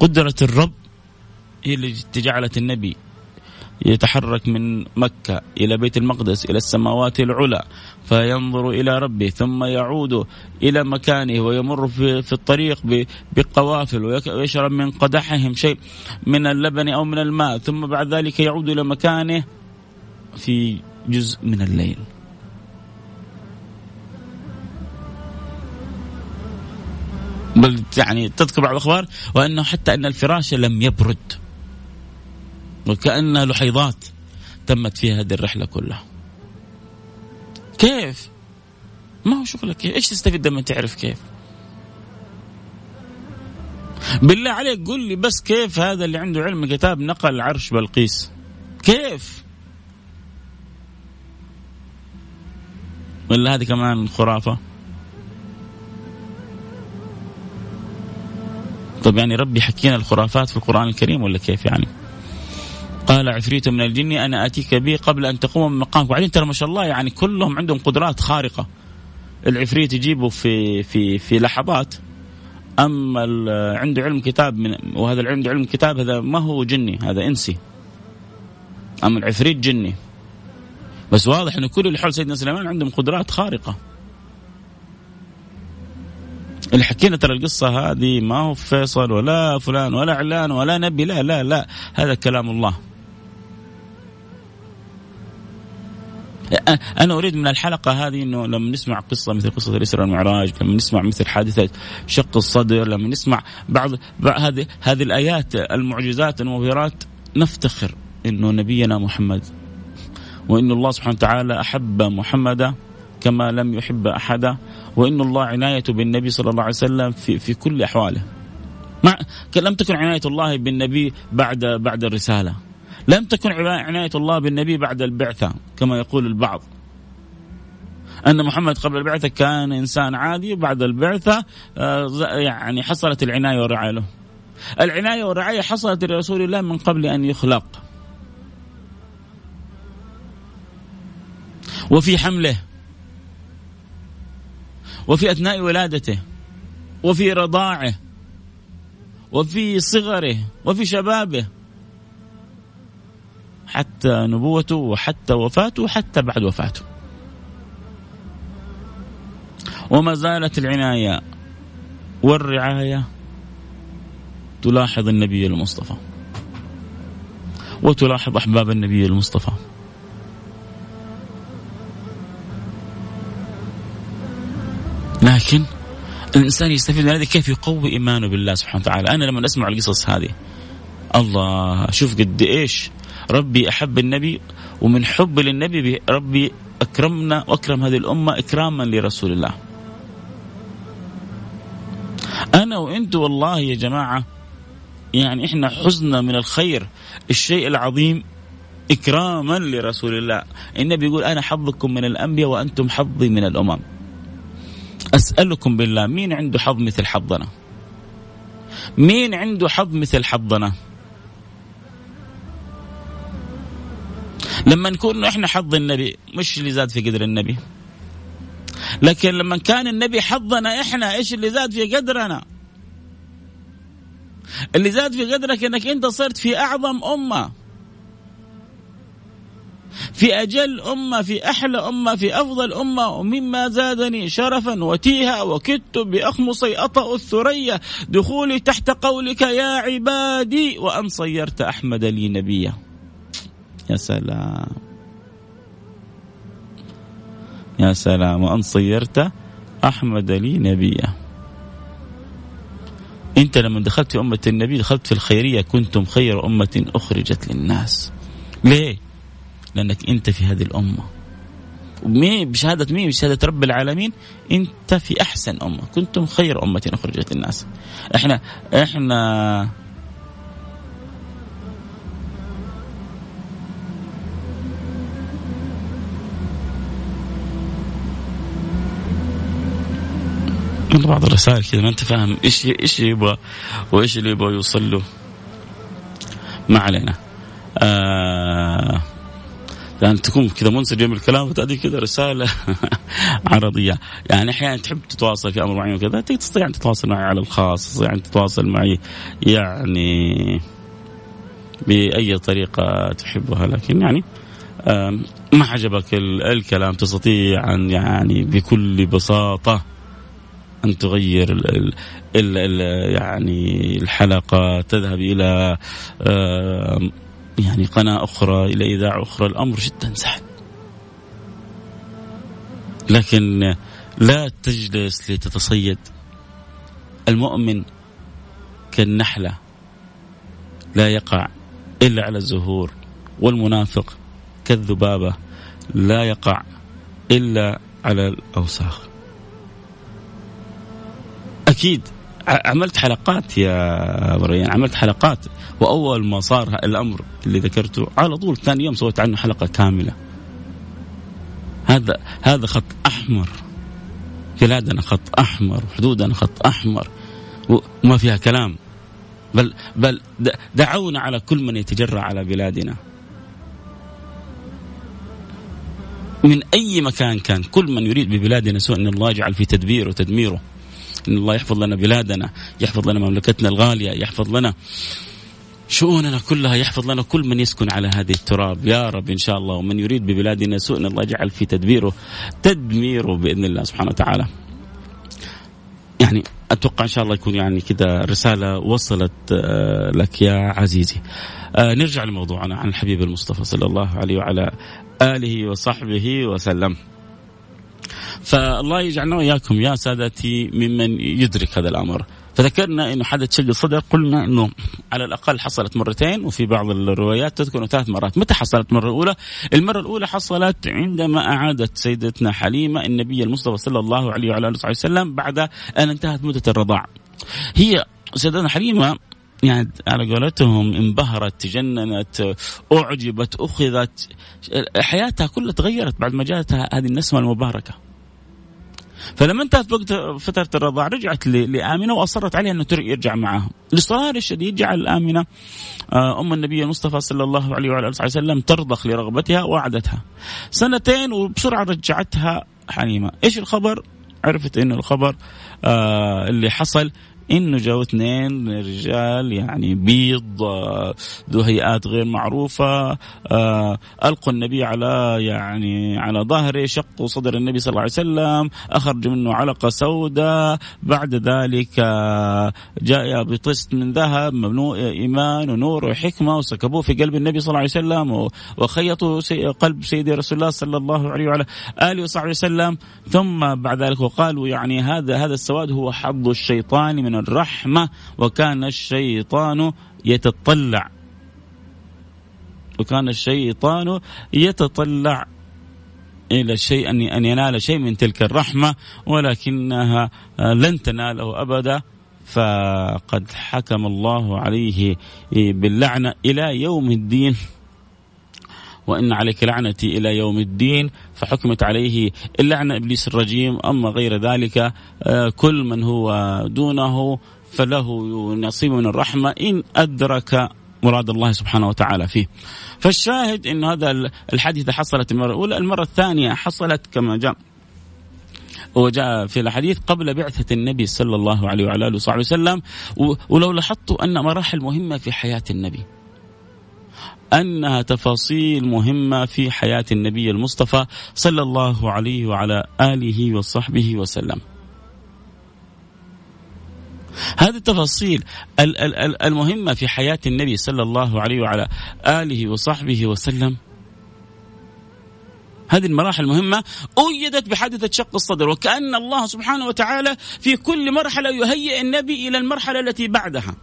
قدرة الرب هي اللي جعلت النبي يتحرك من مكة إلى بيت المقدس إلى السماوات العلى فينظر إلى ربه ثم يعود إلى مكانه ويمر في, في الطريق بقوافل ويشرب من قدحهم شيء من اللبن أو من الماء ثم بعد ذلك يعود إلى مكانه في جزء من الليل. بل يعني تذكر بعض الأخبار وأنه حتى أن الفراش لم يبرد وكأنها لحيضات تمت فيها هذه الرحلة كلها. كيف؟ ما هو شغلك إيش تستفيد لما تعرف كيف؟ بالله عليك قل لي بس كيف هذا اللي عنده علم كتاب نقل عرش بلقيس؟ كيف؟ ولا هذه كمان خرافة؟ طب يعني ربي حكينا الخرافات في القرآن الكريم ولا كيف يعني؟ قال عفريت من الجن أنا أتيك به قبل أن تقوم من مقامك. وبعدين ترى ما شاء الله يعني كلهم عندهم قدرات خارقة. العفريت يجيبه في في في لحظات. أما عنده علم كتاب من وهذا العلم علم كتاب هذا ما هو جني هذا إنسي. أما العفريت جني. بس واضح إنه كل اللي حول سيدنا سليمان عندهم قدرات خارقة. اللي حكينا ترى القصة هذه ما هو فيصل ولا فلان ولا علان ولا نبي لا لا لا هذا كلام الله. أنا أريد من الحلقة هذه أنه لما نسمع قصة مثل قصة الإسراء والمعراج لما نسمع مثل حادثة شق الصدر لما نسمع بعض, هذه هذه الآيات المعجزات المبهرات نفتخر أنه نبينا محمد. وأن الله سبحانه وتعالى أحب محمدا كما لم يحب أحدا. وإن الله عنايته بالنبي صلى الله عليه وسلم في في كل أحواله. ما لم تكن عناية الله بالنبي بعد بعد الرسالة. لم تكن عناية الله بالنبي بعد البعثة كما يقول البعض. أن محمد قبل البعثة كان إنسان عادي وبعد البعثة آه، يعني حصلت العناية والرعاية له. العناية والرعاية حصلت لرسول الله من قبل أن يخلق. وفي حمله وفي أثناء ولادته وفي رضاعه وفي صغره وفي شبابه. حتى نبوته وحتى وفاته وحتى بعد وفاته. وما زالت العناية والرعاية تلاحظ النبي المصطفى. وتلاحظ أحباب النبي المصطفى. لكن الإنسان يستفيد من هذا كيف يقوي إيمانه بالله سبحانه وتعالى؟ أنا لما أسمع القصص هذه الله شوف قد إيش ربي أحب النبي ومن حب للنبي ربي أكرمنا وأكرم هذه الأمة إكراما لرسول الله. أنا وأنت والله يا جماعة يعني إحنا حزنا من الخير الشيء العظيم إكراما لرسول الله. النبي يقول أنا حظكم من الأنبياء وأنتم حظي من الأمم. أسألكم بالله مين عنده حظ مثل حظنا؟ مين عنده حظ مثل حظنا؟ لما نكون إحنا حظ النبي مش اللي زاد في قدر النبي. لكن لما كان النبي حظنا إحنا إيش اللي زاد في قدرنا؟ اللي زاد في قدرك إنك أنت صرت في أعظم أمة. في أجل أمة في أحلى أمة في أفضل أمة ومما زادني شرفا وتيها وكدت بأخمصي أطأ الثريا. دخولي تحت قولك يا عبادي وأن صيرت أحمد لي نبيا. يا سلام. يا سلام. وأن صيرت أحمد لي نبيا. أنت لما دخلت في أمة النبي دخلت في الخيرية كنتم خير أمة أخرجت للناس. ليه؟ لأنك أنت في هذه الأمة. مين بشهادة مين بشهادة رب العالمين أنت في أحسن أمة. كنتم خير أمة أخرجت للناس إحنا إحنا بعض الرسائل كذا ما أنت فاهم إيش إيش يبغى وإيش اللي يبغى يوصل له. ما علينا. آه يعني تكون كذا منسجم الكلام وتأتي كذا رسالة عرضية. يعني أحيانا تحب تتواصل في أمر معين وكذا تستطيع أن تتواصل معي على الخاص تستطيع أن تتواصل معي يعني بأي طريقة تحبها لكن يعني ما عجبك الكلام؟ تستطيع أن يعني بكل بساطة أن تغير ال ال ال يعني الحلقة تذهب إلى يعني قناة أخرى إلى إذاعة أخرى الأمر جدا سهل. لكن لا تجلس لتتصيد. المؤمن كالنحلة لا يقع إلا على الزهور والمنافق كالذبابة لا يقع إلا على الأوساخ. أكيد عملت حلقات يا بريان عملت حلقات. وأول ما صار الأمر اللي ذكرته على طول ثاني يوم سويت عنه حلقة كاملة. هذا هذا خط أحمر. بلادنا خط أحمر وحدودنا خط أحمر. وما فيها كلام. بل بل دعونا على كل من يتجرأ على بلادنا. من أي مكان كان كل من يريد ببلادنا سوء إن الله يجعل في تدبيره وتدميره. إن الله يحفظ لنا بلادنا يحفظ لنا مملكتنا الغالية يحفظ لنا شؤوننا كلها يحفظ لنا كل من يسكن على هذه التراب يا رب إن شاء الله ومن يريد ببلادنا سوء الله يجعل في تدبيره تدميره بإذن الله سبحانه وتعالى. يعني أتوقع إن شاء الله يكون يعني كذا رسالة وصلت آه، لك يا عزيزي. آه، نرجع لموضوعنا عن الحبيب المصطفى صلى الله عليه وعلى آله وصحبه وسلم. فالله يجعلنا وإياكم يا سادتي ممن يدرك هذا الأمر. فذكرنا إنه حدث شق الصدر قلنا إنه على الأقل حصلت مرتين وفي بعض الروايات تذكر ثلاث مرات، متى حصلت المرة الأولى؟ المرة الأولى حصلت عندما أعادت سيدتنا حليمة النبي المصطفى صلى الله عليه وعلى آله وسلم بعد أن انتهت مدة الرضاع. هي سيدتنا حليمة يعني على قولتهم انبهرت تجننت أعجبت أخذت حياتها كلها تغيرت بعد ما جاءتها هذه النسمة المباركة فلما انتهت وقت فترة الرضاعه رجعت لآمنة وأصرت عليها إنه يرجع معها الاصرار الشديد جعل امنه آه، أم النبي المصطفى صلى الله عليه وعلى آله وسلم ترضخ لرغبتها وعدتها سنتين وبسرعة رجعتها حليمه إيش الخبر؟ عرفت إنه الخبر آه اللي حصل. إنه جاءوا اثنين رجال يعني بيض آه، ذو هيئات غير معروفة آه، ألقوا النبي على يعني على ظهره شقوا صدر النبي صلى الله عليه وسلم أخرج منه علقة سوداء. بعد ذلك آه، جاء بطست من ذهب ممنوع إيمان ونور وحكمة وسكبوه في قلب النبي صلى الله عليه وسلم وخيطوا قلب سيدي رسول الله صلى الله عليه وعلى آله وصحبه وسلم. ثم بعد ذلك وقالوا يعني هذا هذا السواد هو حظ الشيطان من الرحمة وكان الشيطان يتطلع. وكان الشيطان يتطلع إلى شيء أن ينال شيء من تلك الرحمة ولكنها لن تناله أبدا. فقد حكم الله عليه باللعنة إلى يوم الدين. وإن عليك لعنتي إلى يوم الدين فحكمت عليه اللعنة إبليس الرجيم. أما غير ذلك آه، كل من هو دونه فله نصيب من الرحمة إن أدرك مراد الله سبحانه وتعالى فيه. فالشاهد أن هذا الحادثة حصلت المرة الأولى. المرة الثانية حصلت كما جاء وجاء في الحديث قبل بعثة النبي صلى الله عليه وعلى آله وصحبه وسلم. ولو لاحظتوا أن مراحل مهمة في حياة النبي. أنها تفاصيل مهمة في حياة النبي المصطفى صلى الله عليه وعلى آله وصحبه وسلم. هذه التفاصيل المهمة في حياة النبي صلى الله عليه وعلى آله وصحبه وسلم هذه المراحل المهمة أيدت بحادثة شق الصدر وكأن الله سبحانه وتعالى في كل مرحلة يهيئ النبي إلى المرحلة التي بعدها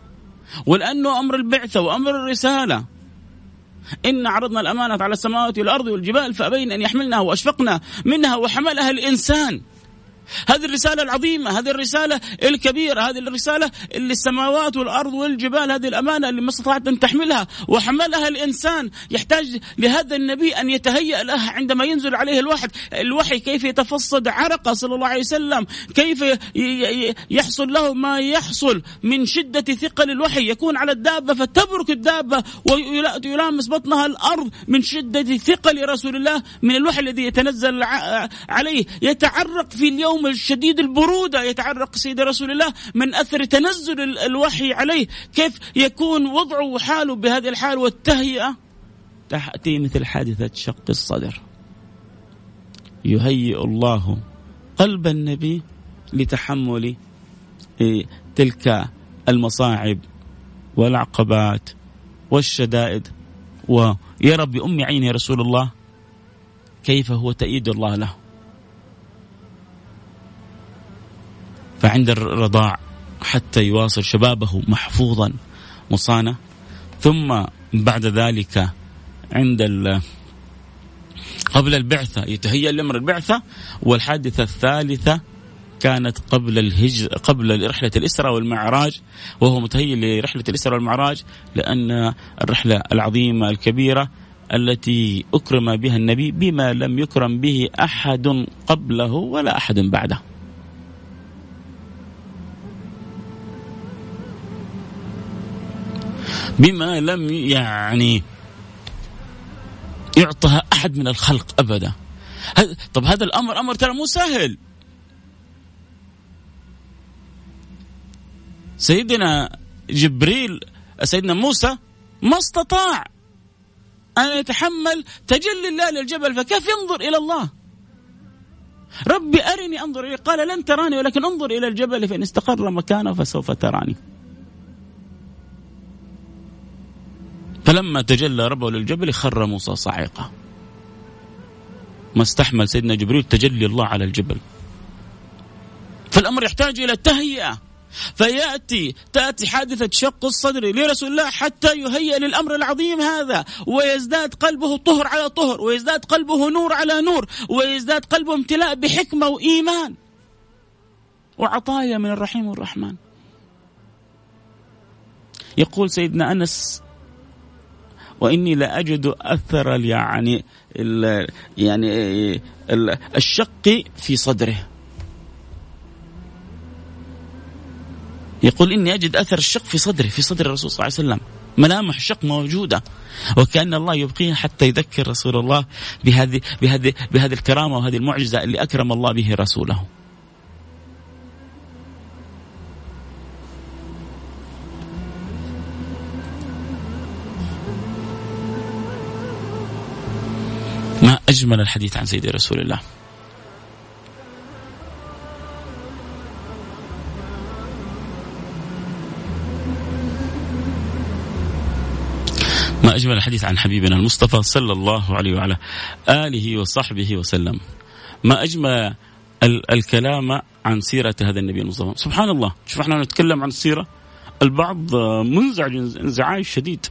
ولأنه أمر البعثة وأمر الرسالة إن عرضنا الأمانة على السماوات والأرض والجبال فأبين أن يحملنها وأشفقنا منها وحملها الإنسان. هذه الرسالة العظيمة هذه الرسالة الكبيرة هذه الرسالة اللي السماوات والأرض والجبال هذه الأمانة اللي ما استطاعت أن تحملها وحملها الإنسان. يحتاج لهذا النبي أن يتهيأ لها عندما ينزل عليه الوحي الوحي كيف يتفصد عرقه صلى الله عليه وسلم كيف يحصل له ما يحصل من شدة ثقل الوحي. يكون على الدابة فتبرك الدابة ويلامس بطنها الأرض من شدة ثقل رسول الله من الوحي الذي يتنزل عليه. يتعرق في اليوم اليوم الشديد البرودة يتعرق سيد رسول الله من أثر تنزل الوحي عليه. كيف يكون وضعه وحاله بهذه الحال والتهيئة؟ تأتي مثل حادثة شق الصدر. يهيئ الله قلب النبي لتحمل تلك المصاعب والعقبات والشدائد. ويرى بأم عينه رسول الله كيف هو تأييد الله له؟ فعند الرضاع حتى يواصل شبابه محفوظا مصانة ثم بعد ذلك عند قبل البعثة يتهيأ لأمر البعثة. والحادثة الثالثة كانت قبل الهجر قبل رحلة الإسراء والمعراج. وهو متهيئ لرحلة الإسراء والمعراج لأن الرحلة العظيمة الكبيرة التي أكرم بها النبي بما لم يكرم به أحد قبله ولا أحد بعده. بما لم يعني يعطها أحد من الخلق أبدا. طب هذا الأمر أمر ترى مو سهل. سيدنا جبريل سيدنا موسى ما استطاع أن يتحمل تجلي الله للجبل فكيف ينظر إلى الله؟ ربي أرني أنظر إليه. قال لن تراني ولكن انظر إلى الجبل فإن استقر مكانه فسوف تراني. فلما تجلى ربه للجبل خر موسى صاعقة ما استحمل سيدنا جبريل تجلي الله على الجبل. فالأمر يحتاج إلى تهيئة فيأتي تأتي حادثة شق الصدر لرسول الله حتى يهيئ للأمر العظيم هذا. ويزداد قلبه طهر على طهر ويزداد قلبه نور على نور ويزداد قلبه امتلاء بحكمة وإيمان. وعطايا من الرحيم الرحمن يقول سيدنا أنس وإني لاجد أثر يعني ال يعني ال الشق في صدره. يقول إني أجد أثر الشق في صدره في صدر الرسول صلى الله عليه وسلم. ملامح الشق موجودة. وكأن الله يبقيه حتى يذكر رسول الله بهذه بهذه بهذه الكرامة وهذه المعجزة اللي أكرم الله به رسوله. أجمل الحديث عن سيدي رسول الله. ما أجمل الحديث عن حبيبنا المصطفى صلى الله عليه وعلى آله وصحبه وسلم. ما أجمل الكلام عن سيرة هذا النبي المصطفى سبحان الله. شوف إحنا نتكلم عن السيرة البعض منزعج انزعاج شديد.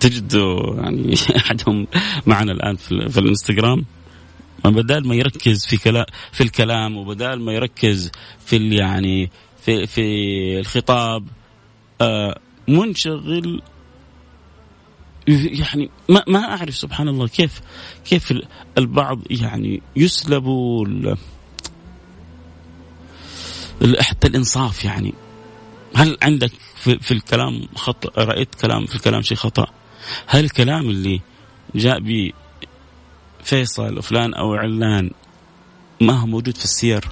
تجد يعني أحدهم معنا الآن في, في الإنستغرام. بدال ما يركز في كلام في الكلام وبدال ما يركز في يعني في في الخطاب آه منشغل يعني ما ما أعرف سبحان الله كيف كيف البعض يعني يسلبوا حتى الإنصاف يعني. هل عندك في, في الكلام خطأ رأيت كلام في الكلام شيء خطأ؟ هل الكلام اللي جاء به فيصل وفلان أو علان ما هو موجود في السير؟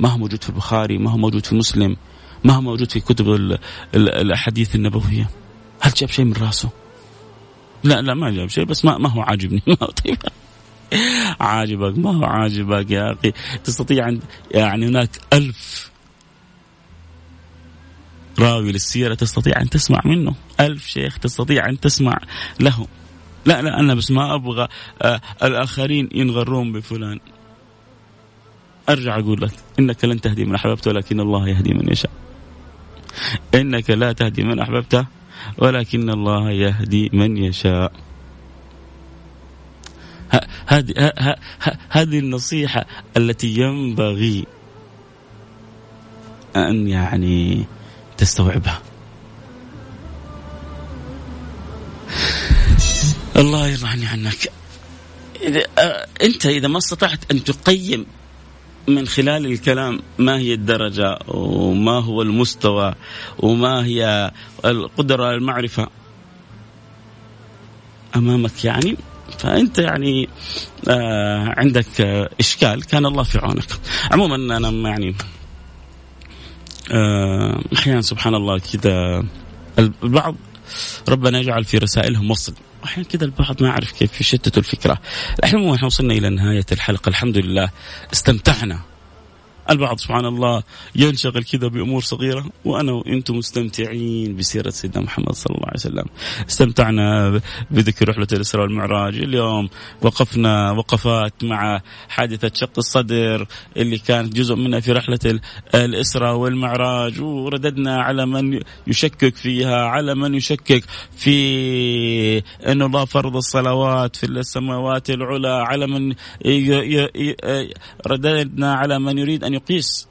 ما هو موجود في البخاري؟ ما هو موجود في مسلم؟ ما هو موجود في كتب الأحاديث النبوية؟ هل جاب شيء من راسه؟ لا لا ما جاب شيء بس ما ما هو عاجبني. ما هو طيب عاجبك ما هو عاجبك يا أخي. تستطيع يعني هناك ألف راوي للسيرة تستطيع أن تسمع منه. ألف شيخ تستطيع أن تسمع له. لا لا أنا بس ما أبغى آه الآخرين ينغرون بفلان. أرجع أقول لك إنك لن تهدي من أحببت ولكن الله يهدي من يشاء. إنك لا تهدي من أحببته ولكن الله يهدي من يشاء. هذه النصيحة التي ينبغي أن يعني تستوعبها. الله يرضى عني عنك. إذا أنت إذا ما استطعت أن تقيم من خلال الكلام ما هي الدرجة وما هو المستوى وما هي القدرة المعرفة أمامك يعني فأنت يعني آه عندك إشكال. كان الله في عونك. عموما أنا يعني آه أحيانا سبحان الله كذا البعض ربنا يجعل في رسائلهم وصل. أحيانا كذا البعض ما يعرف كيف يشتتوا الفكرة. الحين إحنا وصلنا إلى نهاية الحلقة. الحمد لله استمتعنا. البعض سبحان الله ينشغل كذا بأمور صغيرة وأنا وأنتم مستمتعين بسيرة سيدنا محمد صلى الله عليه وسلم. استمتعنا بذكر رحلة الإسراء والمعراج، اليوم وقفنا وقفات مع حادثة شق الصدر اللي كانت جزء منها في رحلة الإسراء والمعراج ورددنا على من يشكك فيها، على من يشكك في أن الله فرض الصلوات في السماوات العلى، على من رددنا على من يريد أن يقيس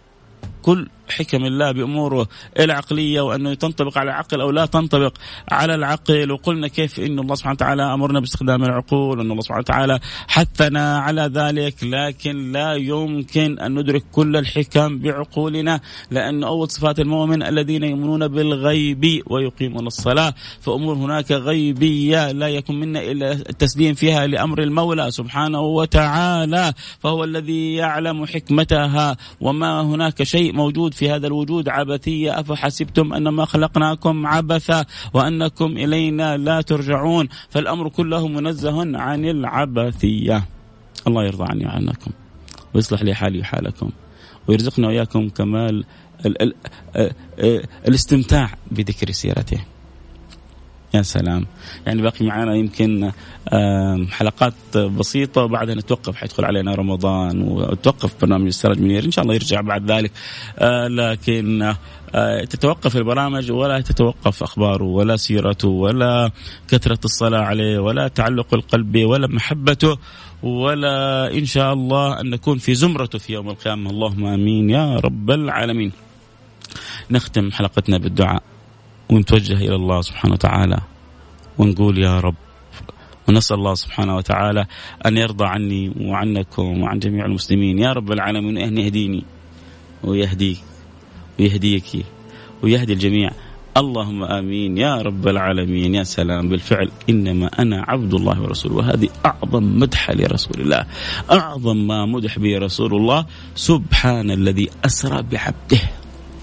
كل حكم الله بأموره العقلية وأنه تنطبق على العقل أو لا تنطبق على العقل. وقلنا كيف إن الله سبحانه وتعالى أمرنا باستخدام العقول وأن الله سبحانه وتعالى حثنا على ذلك. لكن لا يمكن أن ندرك كل الحكم بعقولنا لأن أول صفات المؤمن الذين يؤمنون بالغيب ويقيمون الصلاة. فأمور هناك غيبية لا يكون منا إلا التسليم فيها لأمر المولى سبحانه وتعالى فهو الذي يعلم حكمتها. وما هناك شيء موجود في هذا الوجود عبثية. أفحسبتم أنما خلقناكم عبثا وأنكم إلينا لا ترجعون. فالأمر كله منزه عن العبثية. الله يرضى عني وعنكم ويصلح لي حالي وحالكم ويرزقنا وإياكم كمال ال ال ال الاستمتاع بذكر سيرته. يا سلام. يعني باقي معنا يمكن حلقات بسيطة وبعدها نتوقف حيدخل علينا رمضان وتوقف برنامج السراج منير إن شاء الله يرجع بعد ذلك. آه، لكن آه، تتوقف البرامج ولا تتوقف أخباره ولا سيرته ولا كثرة الصلاة عليه ولا تعلق القلب ولا محبته ولا إن شاء الله أن نكون في زمرته في يوم القيامة. اللهم آمين يا رب العالمين. نختم حلقتنا بالدعاء. ونتوجه إلى الله سبحانه وتعالى ونقول يا رب ونسأل الله سبحانه وتعالى أن يرضى عني وعنكم وعن جميع المسلمين. يا رب العالمين ان يهديني ويهديك ويهديك ويهدي الجميع. اللهم آمين. يا رب العالمين. يا سلام بالفعل. إنما أنا عبد الله ورسوله. وهذه أعظم مدحه لرسول الله. أعظم ما مدح به رسول الله. سبحان الذي أسرى بعبده.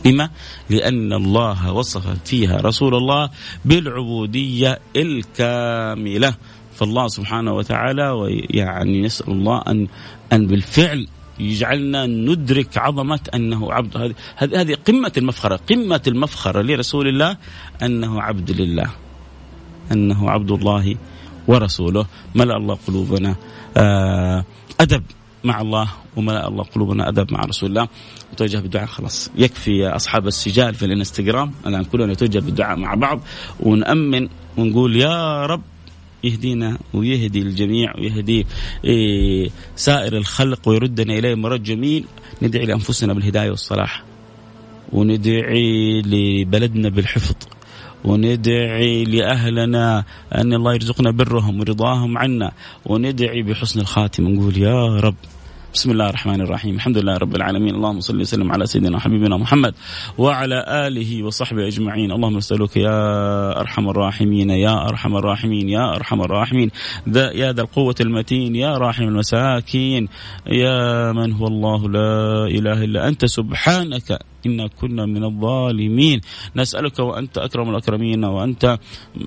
لما؟ لأن الله وصف فيها رسول الله بالعبودية الكاملة. فالله سبحانه وتعالى يعني نسأل الله أن أن بالفعل يجعلنا ندرك عظمة أنه عبد. هذه هذه قمة المفخرة قمة المفخرة لرسول الله أنه عبد لله أنه عبد الله ورسوله. ملأ الله قلوبنا. آه، أدب. مع الله وملأ الله قلوبنا أدب مع رسول الله. نتوجه بالدعاء خلاص. يكفي أصحاب السجال في الانستغرام. الآن كلنا نتوجه بالدعاء مع بعض. ونأمن ونقول يا رب يهدينا ويهدي الجميع ويهدي إيه سائر الخلق ويردنا إليه مرد جميل. ندعي لأنفسنا بالهداية والصلاح. وندعي لبلدنا بالحفظ. وندعي لأهلنا أن الله يرزقنا برهم ورضاهم عنا. وندعي بحسن الخاتمة نقول يا رب بسم الله الرحمن الرحيم. الحمد لله رب العالمين. اللهم صل وسلم على سيدنا وحبيبنا محمد وعلى آله وصحبه أجمعين. اللهم نسألك يا أرحم الراحمين يا أرحم الراحمين يا أرحم الراحمين. ذا يا ذا القوة المتين يا راحم المساكين. يا من هو الله؟ لا إله إلا أنت. سبحانك إنا كنا من الظالمين. نسألك وأنت أكرم الأكرمين وأنت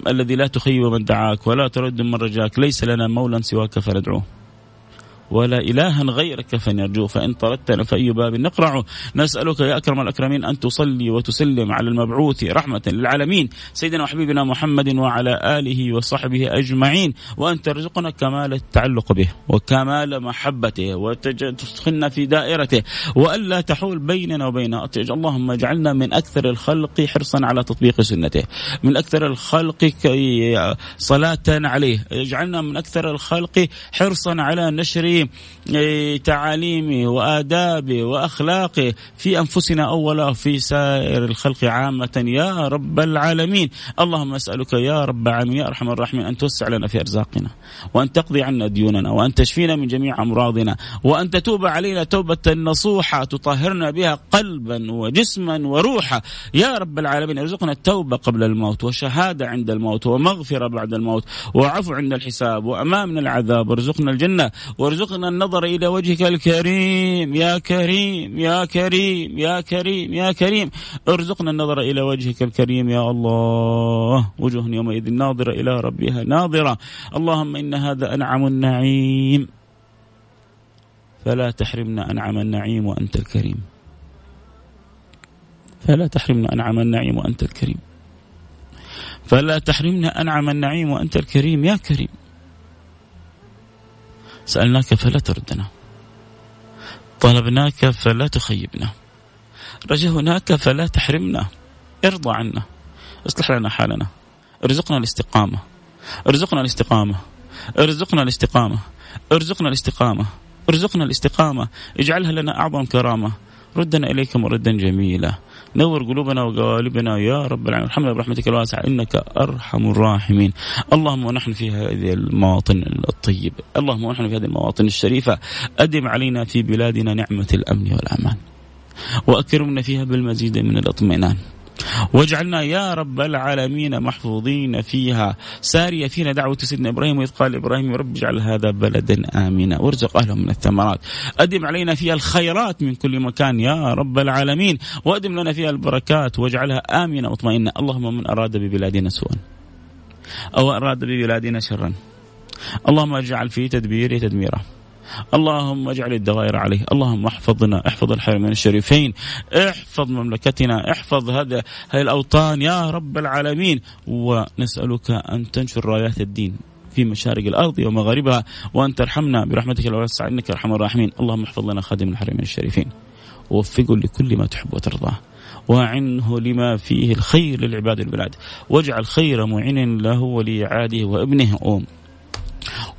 الذي لا تخيب من دعاك ولا ترد من رجاك. ليس لنا مولى سواك فندعوه. ولا إلها غيرك فنرجو فإن طردتنا فأي باب نقرع. نسألك يا أكرم الأكرمين أن تصلي وتسلم على المبعوث رحمة للعالمين. سيدنا وحبيبنا محمد وعلى آله وصحبه أجمعين. وأن ترزقنا كمال التعلق به وكمال محبته وتدخلنا في دائرته. وألا تحول بيننا وبين اللهم اجعلنا من أكثر الخلق حرصا على تطبيق سنته. من أكثر الخلق صلاة عليه. اجعلنا من أكثر الخلق حرصا على نشر تعاليمه وآدابه وأخلاقه في أنفسنا أولا وفي سائر الخلق عامة يا رب العالمين. اللهم أسألك يا رب العالمين يا أرحم الراحمين أن توسع لنا في أرزاقنا وأن تقضي عنا ديوننا وأن تشفينا من جميع أمراضنا وأن تتوب علينا توبة نصوحة تطهرنا بها قلبا وجسما وروحا. يا رب العالمين ارزقنا التوبة قبل الموت وشهادة عند الموت ومغفرة بعد الموت وعفو عند الحساب وأمام من العذاب. وارزقنا الجنة وارزقنا ارزقنا النظر إلى وجهك الكريم يا كريم يا كريم يا كريم يا كريم. ارزقنا النظر إلى وجهك الكريم يا الله. وجوه يومئذ ناظرة إلى ربها ناظرة. اللهم إن هذا أنعم النعيم. فلا تحرمنا أنعم النعيم وأنت الكريم. فلا تحرمنا أنعم النعيم وأنت الكريم. فلا تحرمنا أنعم النعيم وأنت الكريم يا كريم. سألناك فلا تردنا. طلبناك فلا تخيبنا. رجوناك فلا تحرمنا. ارضى عنا. اصلح لنا حالنا. ارزقنا الاستقامة. ارزقنا الاستقامة. ارزقنا الاستقامة. ارزقنا الاستقامة. ارزقنا الاستقامة. اجعلها لنا أعظم كرامة. ردنا إليك مردا جميلا. نور قلوبنا وقوالبنا يا رب العالمين. ارحمنا برحمتك الواسعة. إنك أرحم الراحمين. اللهم ونحن في هذه المواطن الطيبة اللهم ونحن في هذه المواطن الشريفة. أدم علينا في بلادنا نعمة الأمن والأمان. وأكرمنا فيها بالمزيد من الاطمئنان. واجعلنا يا رب العالمين محفوظين فيها. سارية فينا دعوة سيدنا إبراهيم وإذ قال إبراهيم رب اجعل هذا بلدا آمنا. وارزق أهله من الثمرات. أدم علينا فيها الخيرات من كل مكان يا رب العالمين. وأدم لنا فيها البركات واجعلها آمنة مطمئنة اللهم من أراد ببلادنا سوءا أو أراد ببلادنا شرا. اللهم اجعل في تدبيره تدميره اللهم اجعل الدوائر عليه. اللهم احفظنا احفظ الحرمين الشريفين. احفظ مملكتنا احفظ هذا هذه الأوطان يا رب العالمين. ونسألك أن تنشر رايات الدين في مشارق الأرض ومغاربها وأن ترحمنا برحمتك الواسعه إنك أرحم الراحمين. اللهم احفظ لنا خادم الحرمين الشريفين. ووفقه لكل ما تحب وترضاه وأعنه لما فيه الخير للعباد البلاد. واجعل خير معين له ولعاده وابنه. أم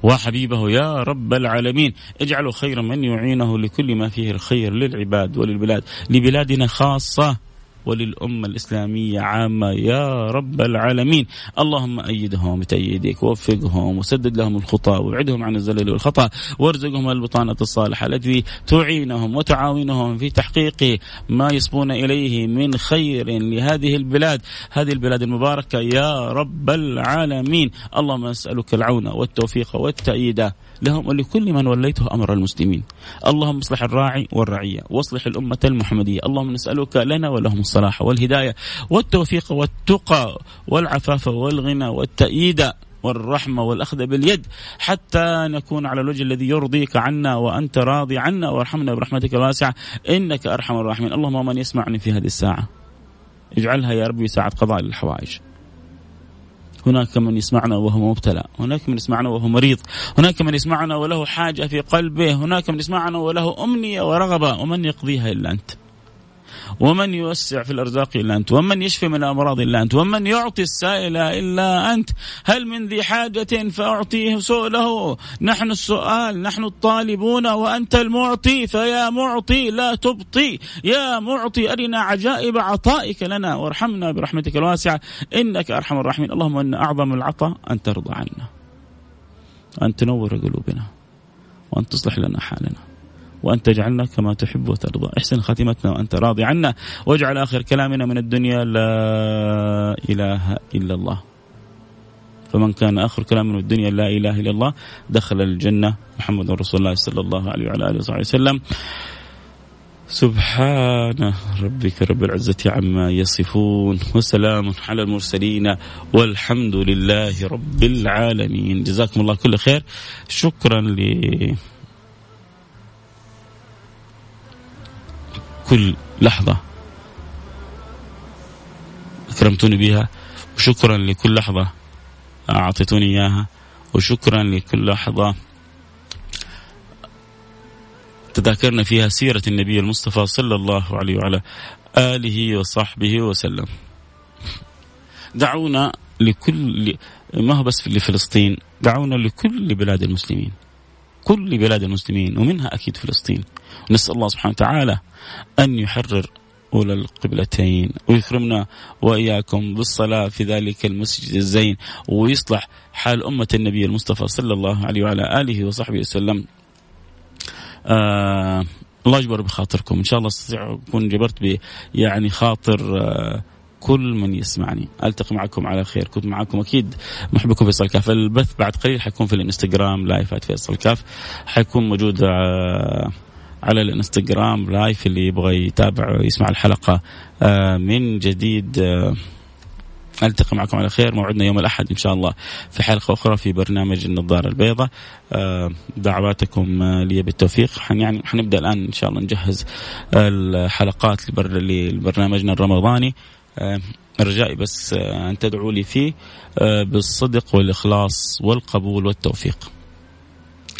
وحبيبه يا رب العالمين. اجعله خيرا من يعينه لكل ما فيه الخير للعباد وللبلاد لبلادنا خاصة. وللأمة الإسلامية عامة يا رب العالمين. اللهم أيدهم بتأييدك ووفقهم وسدد لهم الخطى وابعدهم عن الزلل والخطأ وارزقهم البطانة الصالحة. التي تعينهم وتعاونهم في تحقيق ما يصبون إليه من خير لهذه البلاد. هذه البلاد المباركة يا رب العالمين. اللهم نسألك العون والتوفيق والتأييد. لهم ولكل من وليته أمر المسلمين. اللهم اصلح الراعي والرعية، واصلح الأمة المحمدية، اللهم نسألك لنا ولهم الصلاح والهداية والتوفيق والتقى والعفاف والغنى والتأييد والرحمة والأخذ باليد حتى نكون على الوجه الذي يرضيك عنا وأنت راضي عنا. وارحمنا برحمتك الواسعة. إنك أرحم الراحمين. اللهم من يسمعني في هذه الساعة اجعلها يا ربي ساعة قضاء للحوائج. هناك من يسمعنا وهو مبتلى هناك من يسمعنا وهو مريض هناك من يسمعنا وله حاجة في قلبه هناك من يسمعنا وله أمنية ورغبة ومن يقضيها إلا أنت؟ ومن يوسع في الأرزاق إلا أنت ومن يشفي من الأمراض إلا أنت ومن يعطي السائل إلا أنت. هل من ذي حاجة فأعطيه سؤله؟ نحن السؤال نحن الطالبون وأنت المعطي فيا معطي لا تبطي. يا معطي أرنا عجائب عطائك لنا وارحمنا برحمتك الواسعة. إنك أرحم الراحمين. اللهم إن أعظم العطاء أن ترضى عنا ان تنور قلوبنا وأن تصلح لنا حالنا. وأن تجعلنا كما تحب وترضى. احسن خاتمتنا وأنت راضي عنا. واجعل آخر كلامنا من الدنيا لا إله إلا الله. فمن كان آخر كلام من الدنيا لا إله إلا الله دخل الجنة. محمد رسول الله صلى الله عليه وعلى آله وصحبه وسلم. سبحان ربك رب العزة عما يصفون وسلام على المرسلين والحمد لله رب العالمين. جزاكم الله كل خير. شكرا ل كل لحظة أكرمتوني بها وشكرا لكل لحظة أعطيتوني إياها وشكرا لكل لحظة تذاكرنا فيها سيرة النبي المصطفى صلى الله عليه وعلى آله وصحبه وسلم. دعونا لكل ما هو بس لفلسطين دعونا لكل بلاد المسلمين. كل بلاد المسلمين ومنها أكيد فلسطين. نسأل الله سبحانه وتعالى أن يحرر أولى القبلتين ويكرمنا وإياكم بالصلاة في ذلك المسجد الزين ويصلح حال أمة النبي المصطفى صلى الله عليه وعلى آله وصحبه وسلم. آه الله يجبر بخاطركم. إن شاء الله استطيع اكون جبرت يعني خاطر آه كل من يسمعني. ألتقي معكم على خير. كنت معكم أكيد محبكم فيصل كاف. البث بعد قليل حيكون في الإنستغرام live at فيصل كاف. حيكون موجود آه على الإنستغرام live اللي يبغى يتابع ويسمع الحلقة. آه من جديد آه ألتقي معكم على خير. موعدنا يوم الأحد إن شاء الله في حلقة أخرى في برنامج النظارة البيضاء. دعواتكم لي بالتوفيق. يعني حنبدأ الآن إن شاء الله نجهز الحلقات لبرنامجنا الرمضاني. رجائي بس أن تدعوا لي فيه بالصدق والإخلاص والقبول والتوفيق.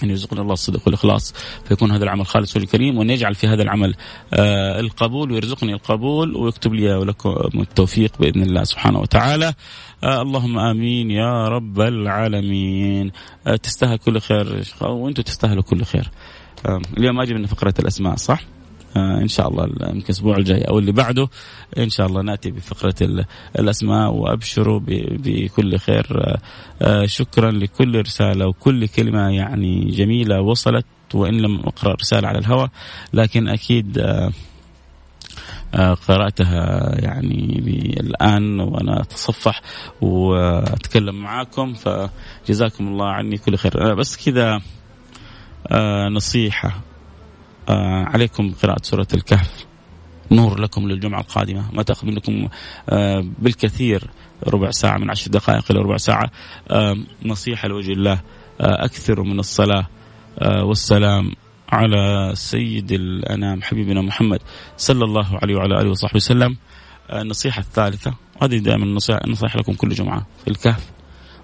أن يرزقنا الله الصدق والإخلاص فيكون هذا العمل خالص الكريم وأن يجعل في هذا العمل آه القبول ويرزقني القبول ويكتب لي ولكم التوفيق بإذن الله سبحانه وتعالى. آه اللهم آمين يا رب العالمين. آه تستاهل كل خير وأنتم تستاهلوا كل خير. آه اليوم أجي من فقرة الأسماء صح؟ آه إن شاء الله يمكن الأسبوع الجاي أو اللي بعده إن شاء الله نأتي بفقرة الأسماء وأبشروا بكل خير. آه, آه، شكرا لكل رسالة وكل كلمة يعني جميلة وصلت وإن لم أقرأ رسالة على الهواء لكن أكيد قرأتها يعني الآن وأنا أتصفح وأتكلم معاكم فجزاكم الله عني كل خير. بس كذا نصيحة عليكم قراءة سورة الكهف. نور لكم للجمعة القادمة. ما تأخذ منكم آه بالكثير ربع ساعة من عشر دقائق إلى ربع ساعة. آه نصيحة لوجه الله. آه أكثروا من الصلاة. آه والسلام على سيد الأنام حبيبنا محمد صلى الله عليه وعلى آله وصحبه وسلم. آه النصيحة الثالثة. هذه دائما النصيحة لكم كل جمعة. في الكهف.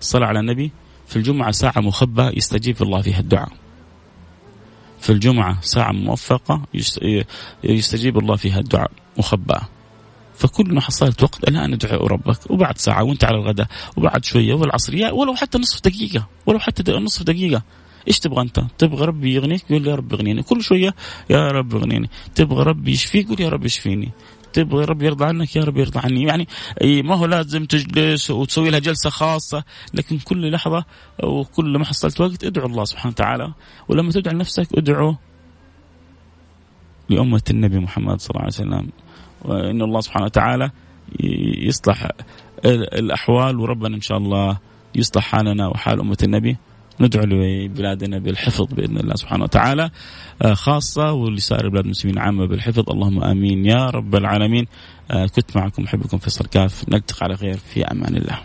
الصلاة على النبي. في الجمعة ساعة مخبأة يستجيب الله فيها الدعاء. في الجمعة ساعة موفقة يستجيب الله فيها الدعاء مخبأة. فكل ما حصلت وقت الان ادعو ربك وبعد ساعة وانت على الغداء وبعد شوية والعصر ولو حتى نصف دقيقة ولو حتى نصف دقيقة. إيش تبغى أنت؟ تبغى ربي يغنيك؟ يقول يا رب اغنيني. كل شوية يا رب اغنيني. تبغى ربي يشفيك؟ يقول يا رب يشفيني تبغى رب يرضى عنك يا رب يرضى عني. يعني ما هو لازم تجلس وتسوي لها جلسة خاصة لكن كل لحظة وكل ما حصلت وقت ادعو الله سبحانه وتعالى. ولما تدعو لنفسك ادعو لأمة النبي محمد صلى الله عليه وسلم. وإن الله سبحانه وتعالى يصلح الأحوال وربنا إن شاء الله يصلح حالنا وحال أمة النبي. ندعو لبلادنا بالحفظ بإذن الله سبحانه وتعالى آه، خاصة ولسائر بلاد المسلمين عامة بالحفظ. اللهم آمين يا رب العالمين. آه، كنت معكم محبكم فيصل كاف. نلتقي على خير في أمان الله.